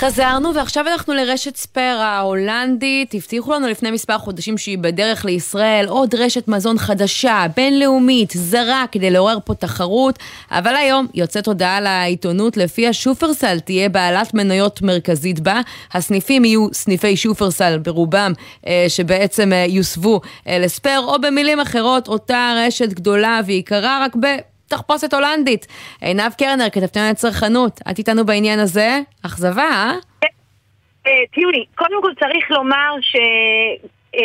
חזרנו ועכשיו אנחנו לרשת ספייר ההולנדית. הבטיחו לנו לפני מספר חודשים שהיא בדרך לישראל עוד רשת מזון חדשה, בינלאומית, זרה, כדי לעורר פה תחרות. אבל היום יוצאת הודעה לעיתונות לפיה שופרסל תהיה בעלת מניות מרכזית בה. הסניפים יהיו סניפי שופרסל ברובם, אה, שבעצם אה, יוסבו אה, לספייר, או במילים אחרות, אותה רשת גדולה ויקרה רק ב... תחפושת הולנדית. עינב קרנר, כתבתנו לצרכנות, את איתנו בעניין הזה? אכזבה, אה? אה תראי, קודם כל צריך לומר ש... אה,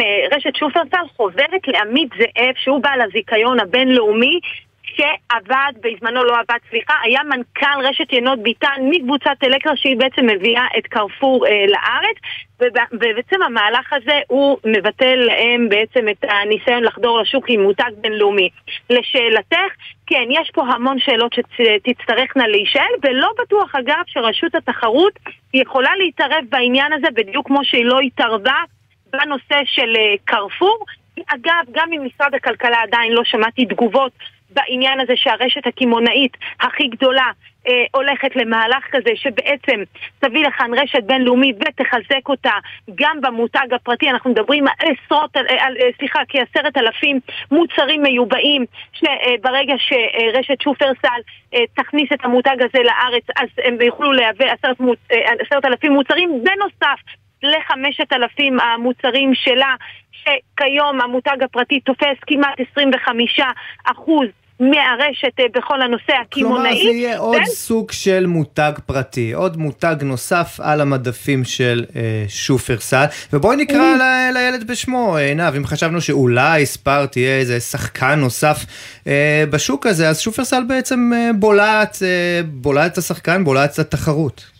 אה, רשת שופרסל חוזרת לעמית זאב שהוא בעל הזיכיון הבינלאומי שעבד, בזמנו לא עבד, סליחה, היה מנכ"ל רשת ינות ביטן מקבוצת אלקטרה שהיא בעצם מביאה את קרפור אה, לארץ ובעצם המהלך הזה הוא מבטל להם בעצם את הניסיון לחדור לשוק עם מותג בינלאומי. לשאלתך, כן, יש פה המון שאלות שתצטרכנה להישאל ולא בטוח אגב שרשות התחרות יכולה להתערב בעניין הזה בדיוק כמו שהיא לא התערבה בנושא של אה, קרפור. אגב, גם אם משרד הכלכלה עדיין לא שמעתי תגובות בעניין הזה שהרשת הקמעונאית הכי גדולה הולכת למהלך כזה שבעצם תביא לכאן רשת בינלאומית ותחזק אותה גם במותג הפרטי, אנחנו מדברים על עשרות, על, על, אה, סליחה, כעשרת אלפים מוצרים מיובאים שברגע שרשת שופרסל אה, תכניס את המותג הזה לארץ אז הם יוכלו לייבא עשרת, אה, עשרת אלפים מוצרים. בנוסף לחמשת אלפים המוצרים שלה שכיום המותג הפרטי תופס כמעט 25 אחוז מהרשת אה, בכל הנושא הקמעונאי. כלומר זה יהיה עוד סוג של מותג פרטי, עוד מותג נוסף על המדפים של אה, שופרסל. ובואי נקרא ל- לילד בשמו, עינב, אם חשבנו שאולי ספאר תהיה איזה שחקן נוסף אה, בשוק הזה, אז שופרסל בעצם אה, בולעת, אה, בולעת את השחקן, בולעת את התחרות.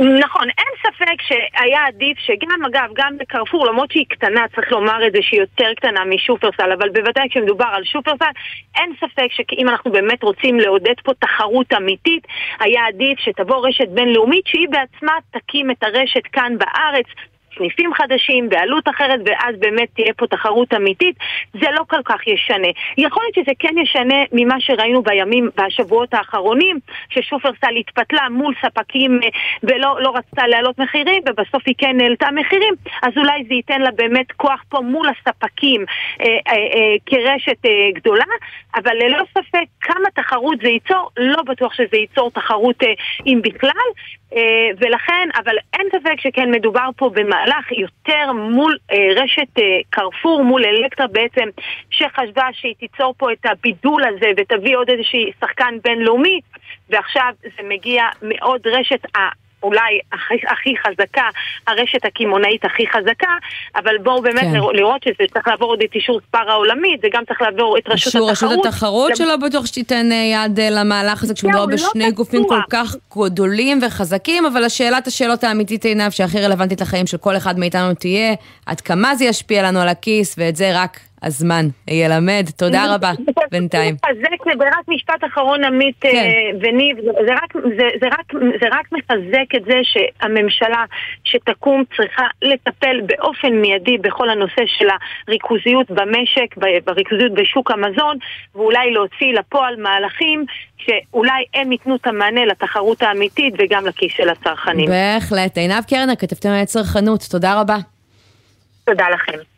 נכון, אין ספק שהיה עדיף שגם, אגב, גם בקרפור, למרות שהיא קטנה, צריך לומר את זה שהיא יותר קטנה משופרסל, אבל בוודאי כשמדובר על שופרסל, אין ספק שאם אנחנו באמת רוצים לעודד פה תחרות אמיתית, היה עדיף שתבוא רשת בינלאומית שהיא בעצמה תקים את הרשת כאן בארץ, סניפים חדשים, בעלות אחרת, ואז באמת תהיה פה תחרות אמיתית, זה לא כל כך ישנה. יכול להיות שזה כן ישנה ממה שראינו בימים, בשבועות האחרונים, ששופרסל התפתלה מול ספקים אה, ולא לא רצתה להעלות מחירים, ובסוף היא כן העלתה מחירים, אז אולי זה ייתן לה באמת כוח פה מול הספקים אה, אה, אה, כרשת אה, גדולה, אבל ללא ספק כמה תחרות זה ייצור, לא בטוח שזה ייצור תחרות אה, אם בכלל. אה, ולכן, אבל אין ספק שכן מדובר פה במהלך יותר מול אה, רשת אה, קרפור, מול אלקטרה בעצם, שחשבה שהיא תיצור פה את הבידול הזה ותביא עוד איזשהי שחקן בינלאומי, ועכשיו זה מגיע מעוד רשת אולי הכי, הכי חזקה, הרשת הקמעונאית הכי חזקה, אבל בואו באמת כן. לראות שזה צריך לעבור עוד את אישור ספר העולמית, זה גם צריך לעבור את רשות אישור התחרות. רשות התחרות שלא בטוח שתיתן אה, יד אה, למהלך הזה כשמדובר לא בשני גופים כל. כך גדולים וחזקים, אבל השאלת השאלות האמיתית עינב שהכי רלוונטית לחיים של כל אחד מאיתנו תהיה, עד כמה זה ישפיע לנו על הכיס, ואת זה רק הזמן ילמד. תודה רבה בינתיים. מחזק, ורק משפט אחרון עמית כן. אה, וניב, זה, רק, זה, זה, רק, זה רק מחזק את זה שהממשלה שתקום צריכה לטפל באופן מיידי בכל הנושא של הריכוזיות במשק, בריכוזיות בשוק המזון, ואולי להוציא לפועל מהלכים שאולי הם ייתנו את המענה לתחרות האמיתית וגם לכיס של הצרכנים. בהחלט. עינב קרנר, כתבתם על צרכנות, תודה רבה. תודה לכם.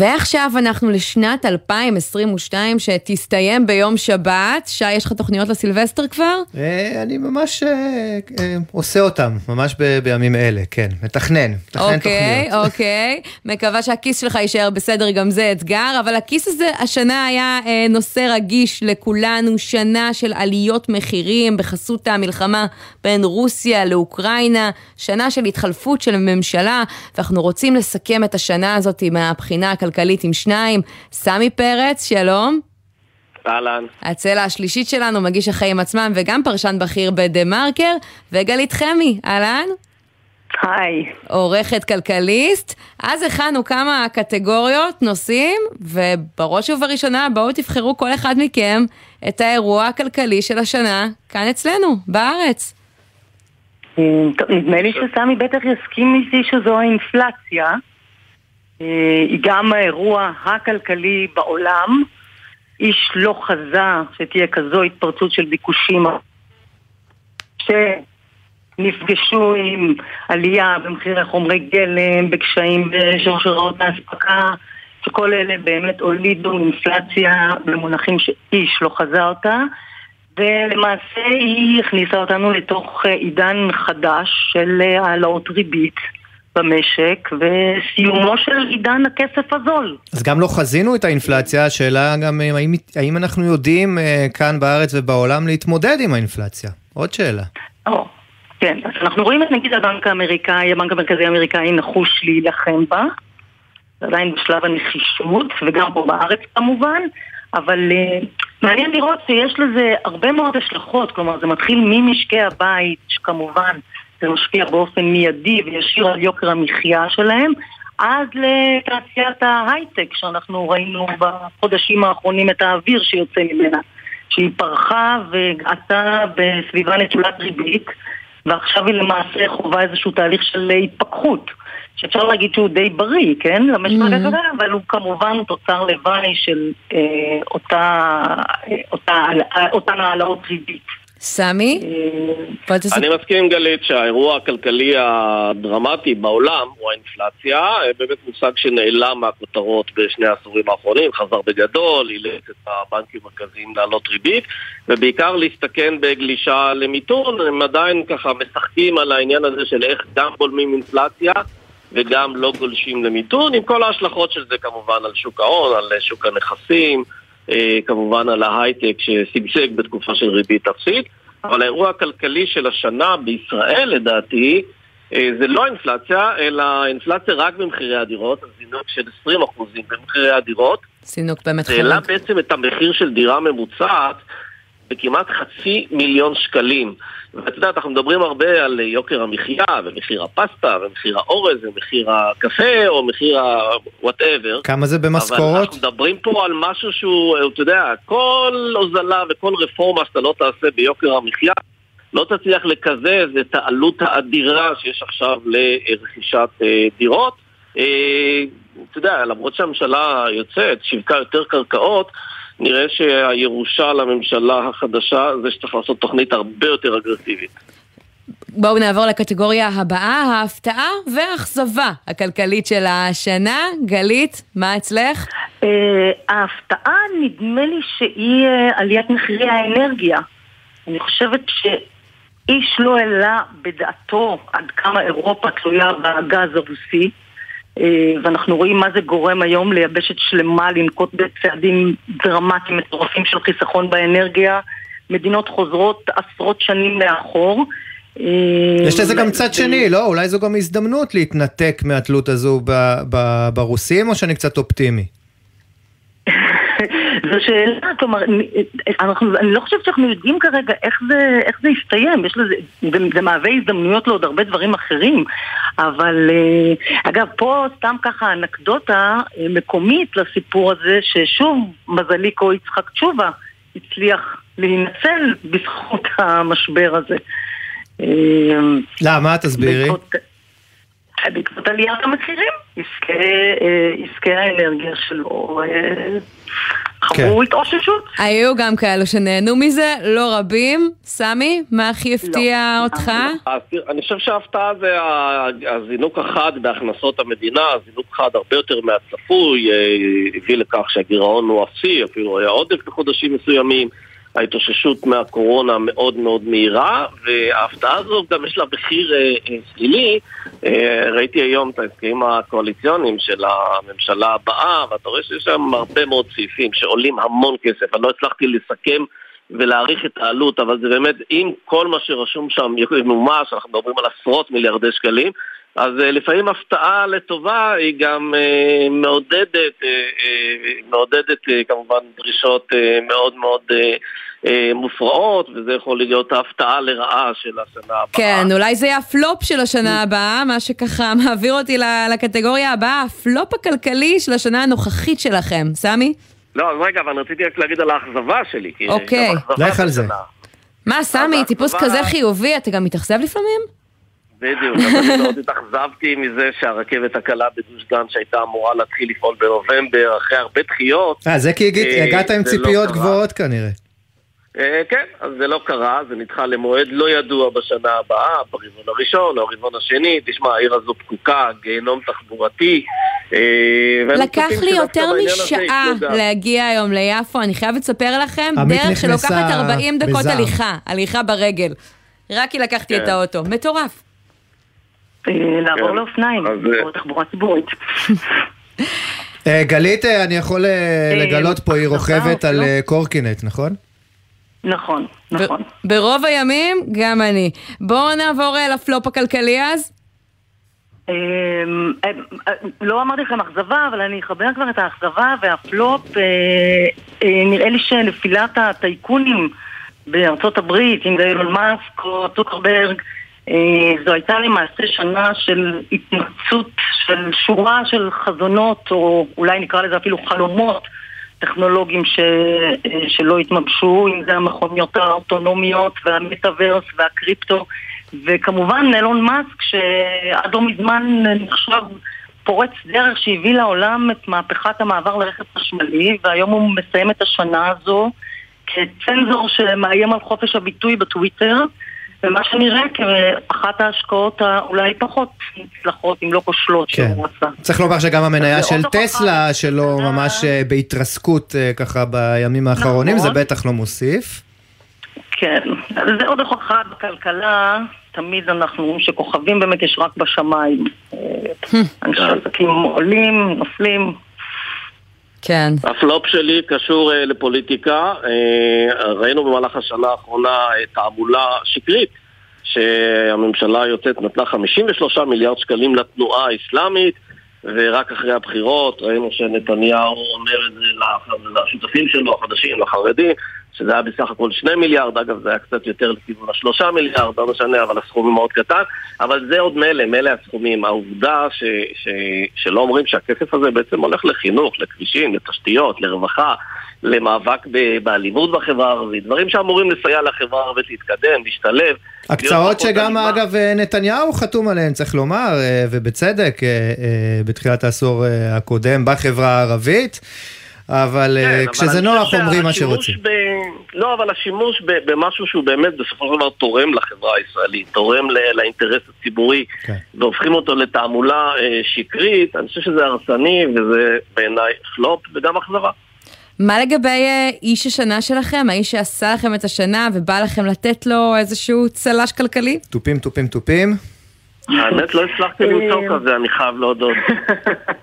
ועכשיו אנחנו לשנת 2022 שתסתיים ביום שבת. שי, יש לך תוכניות לסילבסטר כבר? אה, אני ממש אה, אה, עושה אותם, ממש בימים אלה, כן. מתכנן, מתכנן אוקיי, תוכניות. אוקיי. מקווה שהכיס שלך יישאר בסדר, גם זה אתגר, אבל הכיס הזה השנה היה נושא רגיש לכולנו, שנה של עליות מחירים בחסות המלחמה בין רוסיה לאוקראינה, שנה של התחלפות של ממשלה, ואנחנו רוצים לסכם את השנה הזאת מהבחינה הכלכלית עם שניים. סמי פרץ, שלום. אהלן. הצלע השלישית שלנו, מגיש החיים עצמם וגם פרשן בכיר בדה מרקר, וגלית חמי, אהלן? היי. עורכת כלכליסט. אז הכנו כמה קטגוריות, נושאים, ובראש ובראשונה בואו תבחרו כל אחד מכם את האירוע הכלכלי של השנה כאן אצלנו, בארץ. אה, טוב, נדמה לי שסמי בטח יסכים איתי שזו האינפלציה. אה, היא גם האירוע הכלכלי בעולם. איש לא חזה שתהיה כזו התפרצות של ביקושים שנפגשו עם עלייה במחירי חומרי גלם, בקשיים בשרשראות האספקה, שכל אלה באמת הולידו אינפלציה במונחים שאיש לא חזה אותה. ולמעשה היא הכניסה אותנו לתוך אה, עידן חדש של אה, העלאות ריבית במשק וסיומו של עידן הכסף הזול. אז גם לא חזינו את האינפלציה, השאלה גם אה, האם, האם אנחנו יודעים אה, כאן בארץ ובעולם להתמודד עם האינפלציה? עוד שאלה. או, כן, אז אנחנו רואים את נגיד הבנק האמריקאי, הבנק המרכזי האמריקאי נחוש להילחם בה, זה עדיין בשלב הנחישות, וגם פה בארץ כמובן, אבל uh, מעניין לראות שיש לזה הרבה מאוד השלכות, כלומר זה מתחיל ממשקי הבית, שכמובן זה משפיע באופן מיידי וישיר על יוקר המחיה שלהם, עד לתעשיית ההייטק, שאנחנו ראינו בחודשים האחרונים את האוויר שיוצא ממנה, שהיא פרחה והגעתה בסביבה נטולת ריבית, ועכשיו היא למעשה חווה איזשהו תהליך של התפכחות. שאפשר להגיד שהוא די בריא, כן? למשק Mhm. הכלכלה, אבל הוא כמובן תוצר לוואי של אה, אותה, אה, אותה, אותן העלאות ריבית. סמי? תס- אני מסכים עם גלית שהאירוע הכלכלי הדרמטי בעולם הוא האינפלציה, אה, באמת מושג שנעלם מהכותרות בשני העשורים האחרונים, חזר בגדול, אילץ את הבנקים המרכזיים להעלות ריבית, ובעיקר להסתכן בגלישה למיתון, הם עדיין ככה משחקים על העניין הזה של איך גם בולמים אינפלציה וגם לא גולשים למיתון, עם כל ההשלכות של זה כמובן על שוק ההון, על שוק הנכסים, אה, כמובן על ההייטק ששגשג בתקופה של ריבית אפסית, אבל האירוע הכלכלי של השנה בישראל לדעתי אה, זה לא אינפלציה, אלא אינפלציה רק במחירי הדירות, זינוק של 20% במחירי הדירות. סינוק באמת זה העלה. בעצם את המחיר של דירה ממוצעת בכמעט חצי מיליון שקלים. ואת יודעת, אנחנו מדברים הרבה על יוקר המחיה, ומחיר הפסטה, ומחיר האורז, ומחיר הקפה, או מחיר ה-whatever. כמה זה אבל במשכורות? אנחנו מדברים פה על משהו שהוא, אתה יודע, כל הוזלה וכל רפורמה שאתה לא תעשה ביוקר המחיה, לא תצליח לקזז את העלות האדירה שיש עכשיו לרכישת אה, דירות. אה, אתה יודע, למרות שהממשלה יוצאת, שיווקה יותר קרקעות, נראה שהירושה לממשלה החדשה זה שצריך לעשות תוכנית הרבה יותר אגרסיבית. בואו נעבור לקטגוריה הבאה, ההפתעה והאכזבה הכלכלית של השנה. גלית, מה אצלך? אה, ההפתעה נדמה לי שהיא אה, עליית מחירי האנרגיה. אני חושבת שאיש לא העלה בדעתו עד כמה אירופה תלויה בגז הרוסי. אה, ואנחנו רואים מה זה גורם היום ליבשת שלמה לנקוט בצעדים דרמטיים מטורפים של חיסכון באנרגיה מדינות חוזרות עשרות שנים לאחור. יש לזה גם אה, צד שני, לא? אולי זו גם הזדמנות להתנתק מהתלות הזו ברוסים, או שאני קצת אופטימי? זו שאלה, כלומר, אנחנו, אני לא חושבת שאנחנו יודעים כרגע איך זה, איך זה יסתיים, יש לזה, זה, זה מהווה הזדמנויות לעוד הרבה דברים אחרים, אבל אה, אגב, פה סתם ככה אנקדוטה אה, מקומית לסיפור הזה, ששוב מזליקו יצחק תשובה הצליח להינצל בזכות המשבר הזה. אה, למה? תסבירי. בעקבות- בעקבות עליית המחירים, עסקי, אה, האנרגיה שלו אה, חוו התאוששות. היו גם כאלו שנהנו מזה, לא רבים. סמי, מה הכי הפתיע אותך? אני חושב שההפתעה זה הזינוק החד בהכנסות המדינה, הזינוק חד הרבה יותר מהצפוי, אה, הביא לכך שהגירעון הוא אפסי, אפילו היה עודף בחודשים מסוימים. ההתאוששות מהקורונה מאוד מאוד מהירה, וההפתעה הזו גם יש לה מחיר אה, אה, שלילי. אה, ראיתי היום את ההסכמים הקואליציוניים של הממשלה הבאה, ואתה רואה שיש שם הרבה מאוד סעיפים שעולים המון כסף. אני לא הצלחתי לסכם ולהעריך את העלות, אבל זה באמת, אם כל מה שרשום שם ימומש, אנחנו מדברים על עשרות מיליארדי שקלים, אז אה, לפעמים הפתעה לטובה היא גם אה, מעודדת, אה, מעודדת כמובן דרישות מאוד מאוד מופרעות, וזה יכול להיות ההפתעה לרעה של השנה הבאה. כן, אולי זה יהיה הפלופ של השנה הבאה, מה שככה [laughs] מעביר אותי ל- לקטגוריה הבאה, הפלופ הכלכלי של השנה הנוכחית שלכם. סמי? לא, אז רגע, אבל רציתי רק להגיד על האכזבה שלי. כי אוקיי. לך על זה. מה, סמי, טיפוס כזה חיובי, אתה גם מתאכזב לפעמים? בדיוק, אני מאוד התאכזבתי מזה שהרכבת הקלה בגוש דן שהייתה אמורה להתחיל לפעול בנובמבר, אחרי הרבה דחיות. אה, זה כי הגעת- אה, עם זה לא ציפיות. גבוהות כנראה. אה, כן, אז זה לא קרה, זה נדחה למועד לא ידוע בשנה הבאה, ברבעון הראשון או הרבעון השני. תשמע, העיר הזו פקוקה, גיהנום תחבורתי. אה, לקח לי יותר משעה. להגיע היום ליפו, אני חייבת לספר לכם, דרך שלוקחת 40 דקות. הליכה, הליכה ברגל. רק כי לקחתי כן. את האוטו, מטורף. אה, לעבור כן. לאופניים, אז, אה, או תחבורה ציבורית. אה, גלית, אני יכול לגלות פה, היא רוכבת על אה, קורקינט, נכון? נכון, נכון. ברוב הימים, גם אני. בואו נעבור לפלופ הכלכלי אז. אמ, לא אמרתי לכם אכזבה, אבל אני אחבר כבר את האכזבה והפלופ. אה, אה, נראה לי שנפילת הטייקונים בארצות הברית, אם זה אילון מאסק או צוקרברג, זו הייתה למעשה שנה של התמצות של שורה של חזונות, או אולי נקרא לזה אפילו חלומות. טכנולוגיים ש, אה, שלא התממשו, אם זה המכוניות האוטונומיות והמטאוורס והקריפטו וכמובן אילון מאסק שעד לא מזמן נחשב פורץ דרך שהביא לעולם את מהפכת המעבר לרכב חשמלי והיום הוא מסיים את השנה הזו כצנזור שמאיים על חופש הביטוי בטוויטר ומה שנראה כאחת ההשקעות האולי פחות מוצלחות, אם לא כושלות, כן. שהוא עשה. צריך לומר שגם המניה זה של. טסלה, שלו ממש אה, בהתרסקות אה, ככה בימים האחרונים, זה נכון. בטח לא מוסיף. כן, זה עוד הוכחה בכלכלה, תמיד אנחנו אומרים שכוכבים באמת יש רק בשמיים. אה, אנשי עסקים עולים, נופלים. כן. הפלופ שלי קשור אה, לפוליטיקה. אה, ראינו במהלך השנה האחרונה אה, תעמולה שקרית שהממשלה היוצאת נתנה 53 מיליארד שקלים לתנועה האסלאמית ורק אחרי הבחירות ראינו שנתניהו אומר את זה לשותפים שלו החדשים, לחרדים שזה היה בסך הכל 2 מיליארד, אגב זה היה קצת יותר לכיוון השלושה מיליארד, לא משנה, אבל הסכום מאוד קטן, אבל זה עוד מילא, מילא הסכומים. העובדה ש, ש, שלא אומרים שהכסף הזה בעצם הולך לחינוך, לכבישים, לתשתיות, לרווחה, למאבק באלימות בחברה הערבית, דברים שאמורים לסייע לחברה הערבית להתקדם, להשתלב. הקצאות שגם אלימה. אגב נתניהו חתום עליהן, צריך לומר, אה, ובצדק, אה, אה, בתחילת העשור הקודם בחברה הערבית, אבל אה, כן, אבל כשזה אני נוח אומרים מה שרוצים. ב... לא, אבל השימוש ב... במשהו שהוא באמת בסופו של דבר תורם לחברה הישראלית, תורם ל... לאינטרס הציבורי, כן. והופכים אותו לתעמולה אה, שקרית, אני חושב שזה הרסני וזה בעיניי פלופ וגם אכזבה. מה לגבי אה, איש השנה שלכם? האיש שעשה לכם את השנה ובא לכם לתת לו איזשהו צל"ש כלכלי? תופים, תופים, תופים. האמת לא הצלחתי למצוא כזה, אני חייב להודות. [laughs]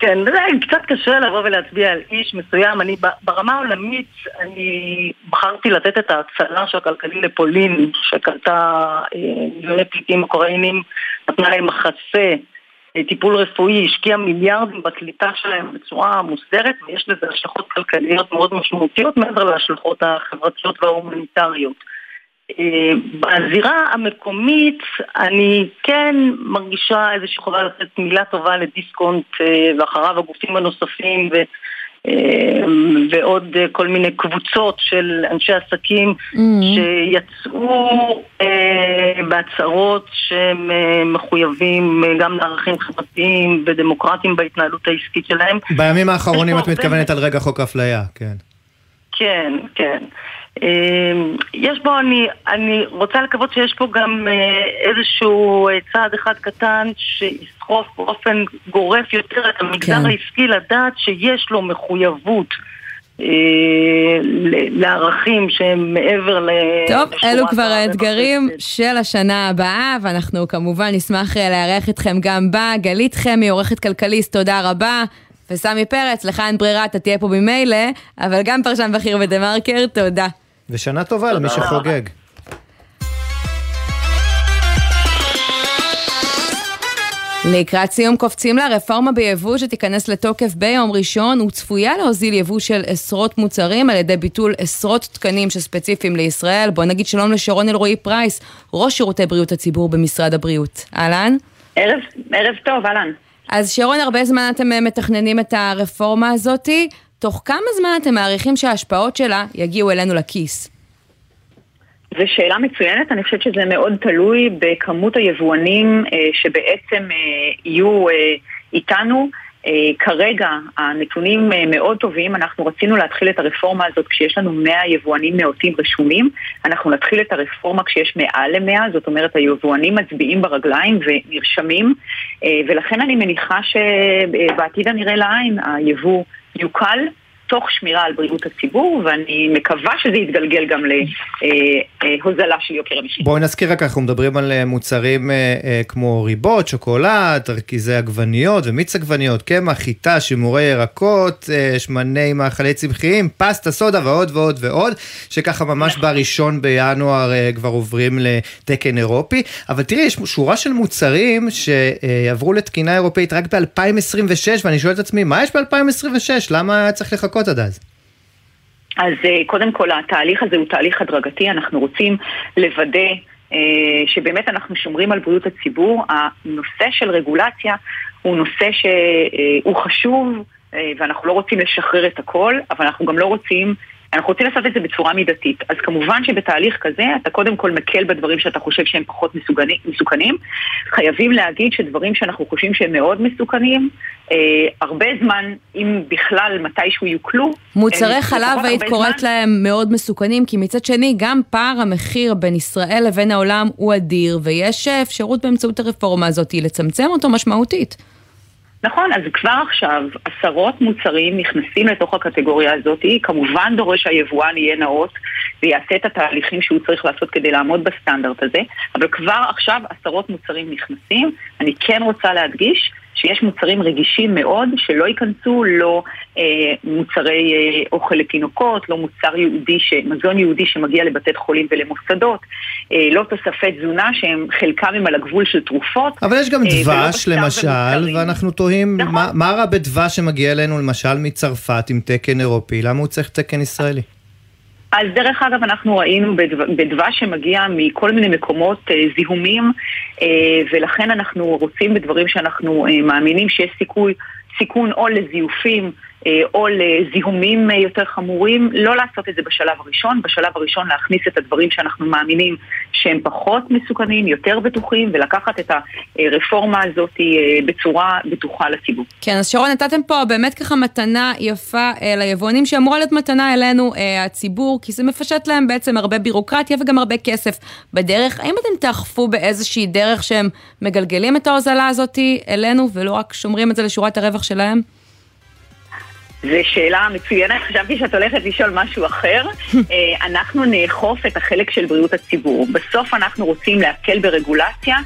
כן, זה קצת קשה לבוא ולהצביע על איש מסוים. אני ברמה העולמית, אני בחרתי לתת את ההצלה של הכלכלי לפולין, שקלטה אה, מיליוני פליטים אוקראינים, נתנה להם מחסה, אה, טיפול רפואי, השקיעה מיליארדים בקליטה שלהם בצורה מוסדרת, ויש לזה השלכות כלכליות מאוד משמעותיות מעבר להשלכות החברתיות וההומניטריות. אה, בזירה המקומית אני כן מרגישה איזושהי חובה לתת מילה טובה לדיסקונט אה, ואחריו הגופים הנוספים ו... אה, ועוד כל מיני קבוצות של אנשי עסקים mm. שיצאו בהצהרות שהם מחויבים גם לערכים חברתיים ודמוקרטיים בהתנהלות העסקית שלהם. בימים האחרונים את מתכוונת על רגע חוק אפליה, כן. כן, כן. אמ, יש בו, אני, אני רוצה לקוות שיש פה גם אה, איזשהו אה, צעד אחד קטן שיסחוף באופן גורף יותר את המגזר כן. העסקי לדעת שיש לו מחויבות. אה, לערכים שהם מעבר ל... טוב, אלו כבר האתגרים של השנה הבאה, ואנחנו כמובן נשמח לארח אתכם גם בה. גלית חמי, עורכת כלכליסט, תודה רבה. וסמי פרץ, לך אין ברירה, אתה תהיה פה ממילא, אבל גם פרשן בכיר בדה מרקר, תודה. ושנה טובה למי שחוגג. לקראת סיום קופצים לרפורמה ביבוא שתיכנס לתוקף ביום ראשון וצפויה להוזיל יבוא של עשרות מוצרים על ידי ביטול עשרות תקנים שספציפיים לישראל. בוא נגיד שלום לשרון אלרועי פרייס, ראש שירותי בריאות הציבור במשרד הבריאות. אהלן? ערב, ערב טוב, אהלן. אז שרון, הרבה זמן אתם אה, מתכננים את הרפורמה הזאתי. תוך כמה זמן אתם מעריכים שההשפעות שלה יגיעו אלינו לכיס? זו שאלה מצוינת, אני חושבת שזה מאוד תלוי בכמות היבואנים אה, שבעצם אה, יהיו אה, איתנו. אה, כרגע הנתונים אה, מאוד טובים, אנחנו רצינו להתחיל את הרפורמה הזאת כשיש לנו 100 יבואנים נאותים רשומים, אנחנו נתחיל את הרפורמה כשיש מעל ל-100, זאת אומרת היבואנים מצביעים ברגליים ונרשמים, אה, ולכן אני מניחה שבעתיד הנראה לעין היבוא יוקל תוך שמירה על בריאות הציבור, ואני מקווה שזה יתגלגל גם להוזלה של יוקר המחיר. בואי נזכיר רק, אנחנו מדברים על אה, מוצרים אה, אה, כמו ריבות, שוקולד, רכיזי עגבניות ומיץ עגבניות, קמח, חיטה, שימורי ירקות, שמני מאכלי צמחיים, פסטה, סודה ועוד ועוד ועוד, שככה ממש בראשון בינואר כבר עוברים לתקן אירופי. אבל תראי, יש שורה של מוצרים שעברו לתקינה אירופאית רק ב-2026, ואני שואל את עצמי, מה יש ב-2026? למה צריך לחכות? לחכות עד אז? אז אה, קודם כל התהליך הזה הוא תהליך הדרגתי, אנחנו רוצים לוודא אה, שבאמת אנחנו שומרים על בריאות הציבור. הנושא של רגולציה הוא נושא שהוא חשוב אה, ואנחנו לא רוצים לשחרר את הכל, אבל אנחנו גם לא רוצים אנחנו רוצים לעשות את זה בצורה מידתית. אז כמובן שבתהליך כזה אתה קודם כל מקל בדברים שאתה חושב שהם פחות מסוגני, מסוכנים. חייבים להגיד שדברים שאנחנו חושבים שהם מאוד מסוכנים, אה, הרבה זמן, אם בכלל מתישהו יוקלו. מוצרי חלב היית קוראת זמן. להם מאוד מסוכנים, כי מצד שני גם פער המחיר בין ישראל לבין העולם הוא אדיר, ויש אפשרות באמצעות הרפורמה הזאת לצמצם אותו משמעותית. נכון, אז כבר עכשיו עשרות מוצרים נכנסים לתוך הקטגוריה הזאת, כמובן דורש שהיבואן יהיה נאות ויעשה את התהליכים שהוא צריך לעשות כדי לעמוד בסטנדרט הזה, אבל כבר עכשיו עשרות מוצרים נכנסים. אני כן רוצה להדגיש שיש מוצרים רגישים מאוד שלא ייכנסו, לא אה, מוצרי אה, אוכל לתינוקות, לא מוצר יהודי, ש, מזון יהודי שמגיע לבתי חולים ולמוסדות, אה, לא תוספי תזונה שהם חלקם הם על הגבול של תרופות. אבל יש גם אה, דבש למשל, ואנחנו תוהים נכון. מה, מה רע בדבש שמגיע אלינו למשל מצרפת עם תקן אירופי, למה הוא צריך תקן ישראלי? אז דרך אגב, אנחנו ראינו בדבש שמגיע מכל מיני מקומות אה, זיהומים, אה, ולכן אנחנו רוצים בדברים שאנחנו אה, מאמינים שיש סיכוי, סיכון או לזיופים או לזיהומים אה, יותר חמורים, לא לעשות את זה בשלב הראשון, בשלב הראשון להכניס את הדברים שאנחנו מאמינים שהם פחות מסוכנים, יותר בטוחים, ולקחת את הרפורמה הזאת אה, בצורה בטוחה לציבור. כן, אז שרון, נתתם פה באמת ככה מתנה יפה ליבואנים, שאמורה להיות מתנה אלינו, הציבור, כי זה מפשט להם בעצם הרבה בירוקרטיה וגם הרבה כסף בדרך. האם אתם תאכפו באיזושהי דרך שהם מגלגלים את ההוזלה הזאת אלינו, ולא רק שומרים את זה לשורת הרווח שלהם? זו שאלה מצוינת, חשבתי שאת הולכת לשאול משהו אחר. [laughs] אה, אנחנו נאכוף את החלק של בריאות הציבור. בסוף אנחנו רוצים להקל ברגולציה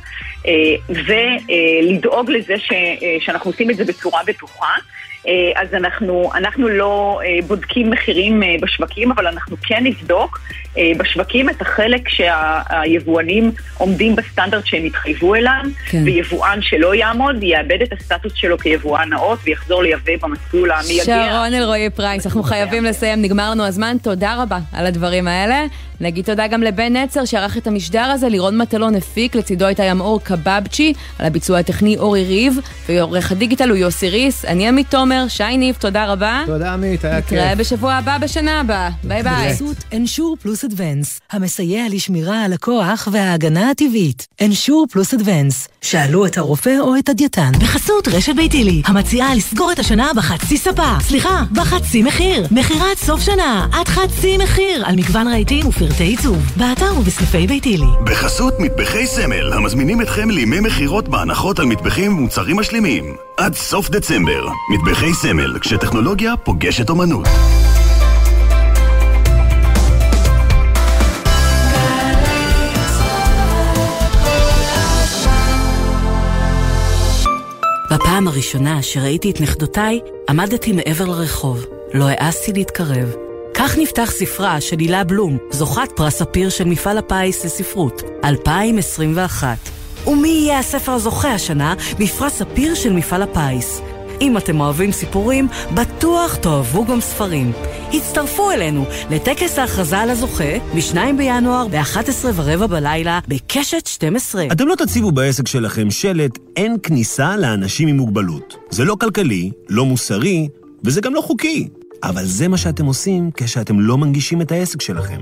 אה, ולדאוג לזה ש, אה, שאנחנו עושים את זה בצורה בטוחה. אה, אז אנחנו, אנחנו לא אה, בודקים מחירים אה, בשווקים, אבל אנחנו כן נבדוק בשווקים את החלק שהיבואנים עומדים בסטנדרט שהם התחייבו אליו, כן. ויבואן שלא יעמוד יאבד את הסטטוס שלו כיבואן נאות ויחזור לייבא במסלול המייגע. שרון אלרועי פרייס, אנחנו חייבים לסיים, נגמר לנו הזמן, תודה רבה על הדברים האלה. נגיד תודה גם לבן נצר שערך את המשדר הזה, לירון מטלון הפיק, לצידו הייתה ימאור קבבצ'י, על הביצוע הטכני אורי ריב, ועורך הדיגיטל הוא יוסי ריס, אני עמית תומר, שי ניב, תודה רבה. תודה עמית, היה כיף. נתראה בשבוע הבא בשנה הבאה, ביי ביי. בחסות אנשור פלוס אדוונס, המסייע לשמירה על הכוח וההגנה הטבעית. אנשור פלוס אדוונס, שאלו את הרופא או את הדיאטן. בחסות רשת ביתילי, המציעה לסגור את השנה בחצי ספה. סליחה, בחצי מחיר. מכירת סוף שנה, עד חצי מחיר, על מגוון רהיטים ופרטי עיצוב. באתר ובסניפי ביתילי. בחסות מטבחי סמל, המזמינים אתכם לימי מכירות בהנחות על מטבחים ומוצרים משלימים. עד סוף דצמבר, מטבחי סמל, כשטכנולוגיה פוגשת אומנות. בפעם הראשונה שראיתי את נכדותיי, עמדתי מעבר לרחוב. לא העזתי להתקרב. כך נפתח ספרה של הילה בלום, זוכת פרס ספיר של מפעל הפיס לספרות, 2021. ומי יהיה הספר הזוכה השנה בפרס ספיר של מפעל הפיס? אם אתם אוהבים סיפורים, בטוח תאהבו גם ספרים. הצטרפו אלינו לטקס ההכרזה על הזוכה ב-2 בינואר ב-11 ורבע בלילה בקשת 12. אתם לא תציבו בעסק שלכם שלט אין כניסה לאנשים עם מוגבלות. זה לא כלכלי, לא מוסרי, וזה גם לא חוקי. אבל זה מה שאתם עושים כשאתם לא מנגישים את העסק שלכם.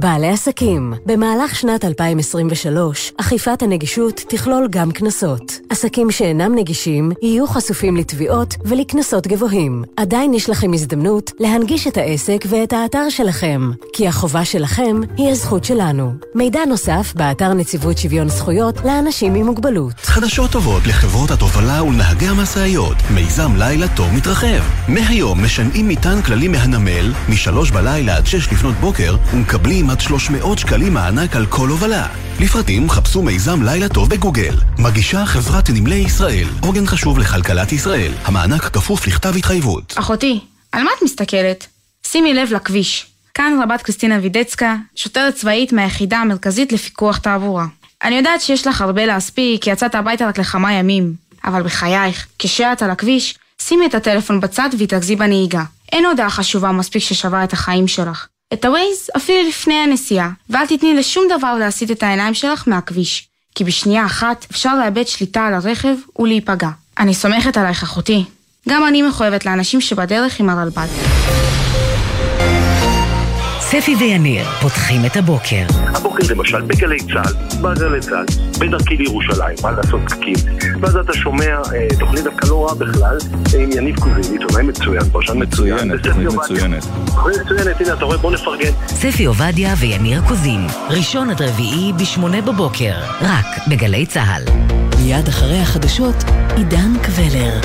בעלי עסקים, במהלך שנת 2023, אכיפת הנגישות תכלול גם קנסות. עסקים שאינם נגישים יהיו חשופים לתביעות ולקנסות גבוהים. עדיין יש לכם הזדמנות להנגיש את העסק ואת האתר שלכם, כי החובה שלכם היא הזכות שלנו. מידע נוסף באתר נציבות שוויון זכויות לאנשים עם מוגבלות. חדשות טובות לחברות התובלה ולנהגי המשאיות. מיזם לילה טוב מתרחב. מהיום משנעים מטען כללי מהנמל, משלוש בלילה עד שש לפנות בוקר, ומקבלים עד 300 שקלים מענק על כל הובלה. לפרטים חפשו מיזם לילה טוב בגוגל. מגישה חברת נמלי ישראל, עוגן חשוב לכלכלת ישראל. המענק כפוף לכתב התחייבות. אחותי, על מה את מסתכלת? שימי לב לכביש. כאן רבת קריסטינה וידצקה, שוטרת צבאית מהיחידה המרכזית לפיקוח תעבורה. אני יודעת שיש לך הרבה להספיק, כי יצאת הביתה רק לכמה ימים. אבל בחייך, כשאת על הכביש, שימי את הטלפון בצד והתרכזי בנהיגה. אין הודעה חשובה מספיק ששווה את החיים שלך. את הווייז אפילו לפני הנסיעה, ואל תתני לשום דבר להסיט את העיניים שלך מהכביש. כי בשנייה אחת אפשר לאבד שליטה על הרכב ולהיפגע. אני סומכת עלייך אחותי. גם אני מחויבת לאנשים שבדרך עם הרלב"ד. ספי ויניר פותחים את הבוקר. הבוקר למשל בגלי צה"ל, בגלי צה"ל, בדרכי לירושלים, מה לעשות פקקים. ואז אתה שומע אה, תוכנית דווקא לא רעה בכלל, עם יניב קוזין, עיתונאי מצוין, פרשן מצוין. מצוינת, תוכנית מצוינת. תוכנית מצוינת, הנה אתה רואה, בוא נפרגן. ספי עובדיה ויניר קוזין, ראשון עד רביעי בשמונה בבוקר, רק בגלי צה"ל. מיד אחרי החדשות, עידן קבלר.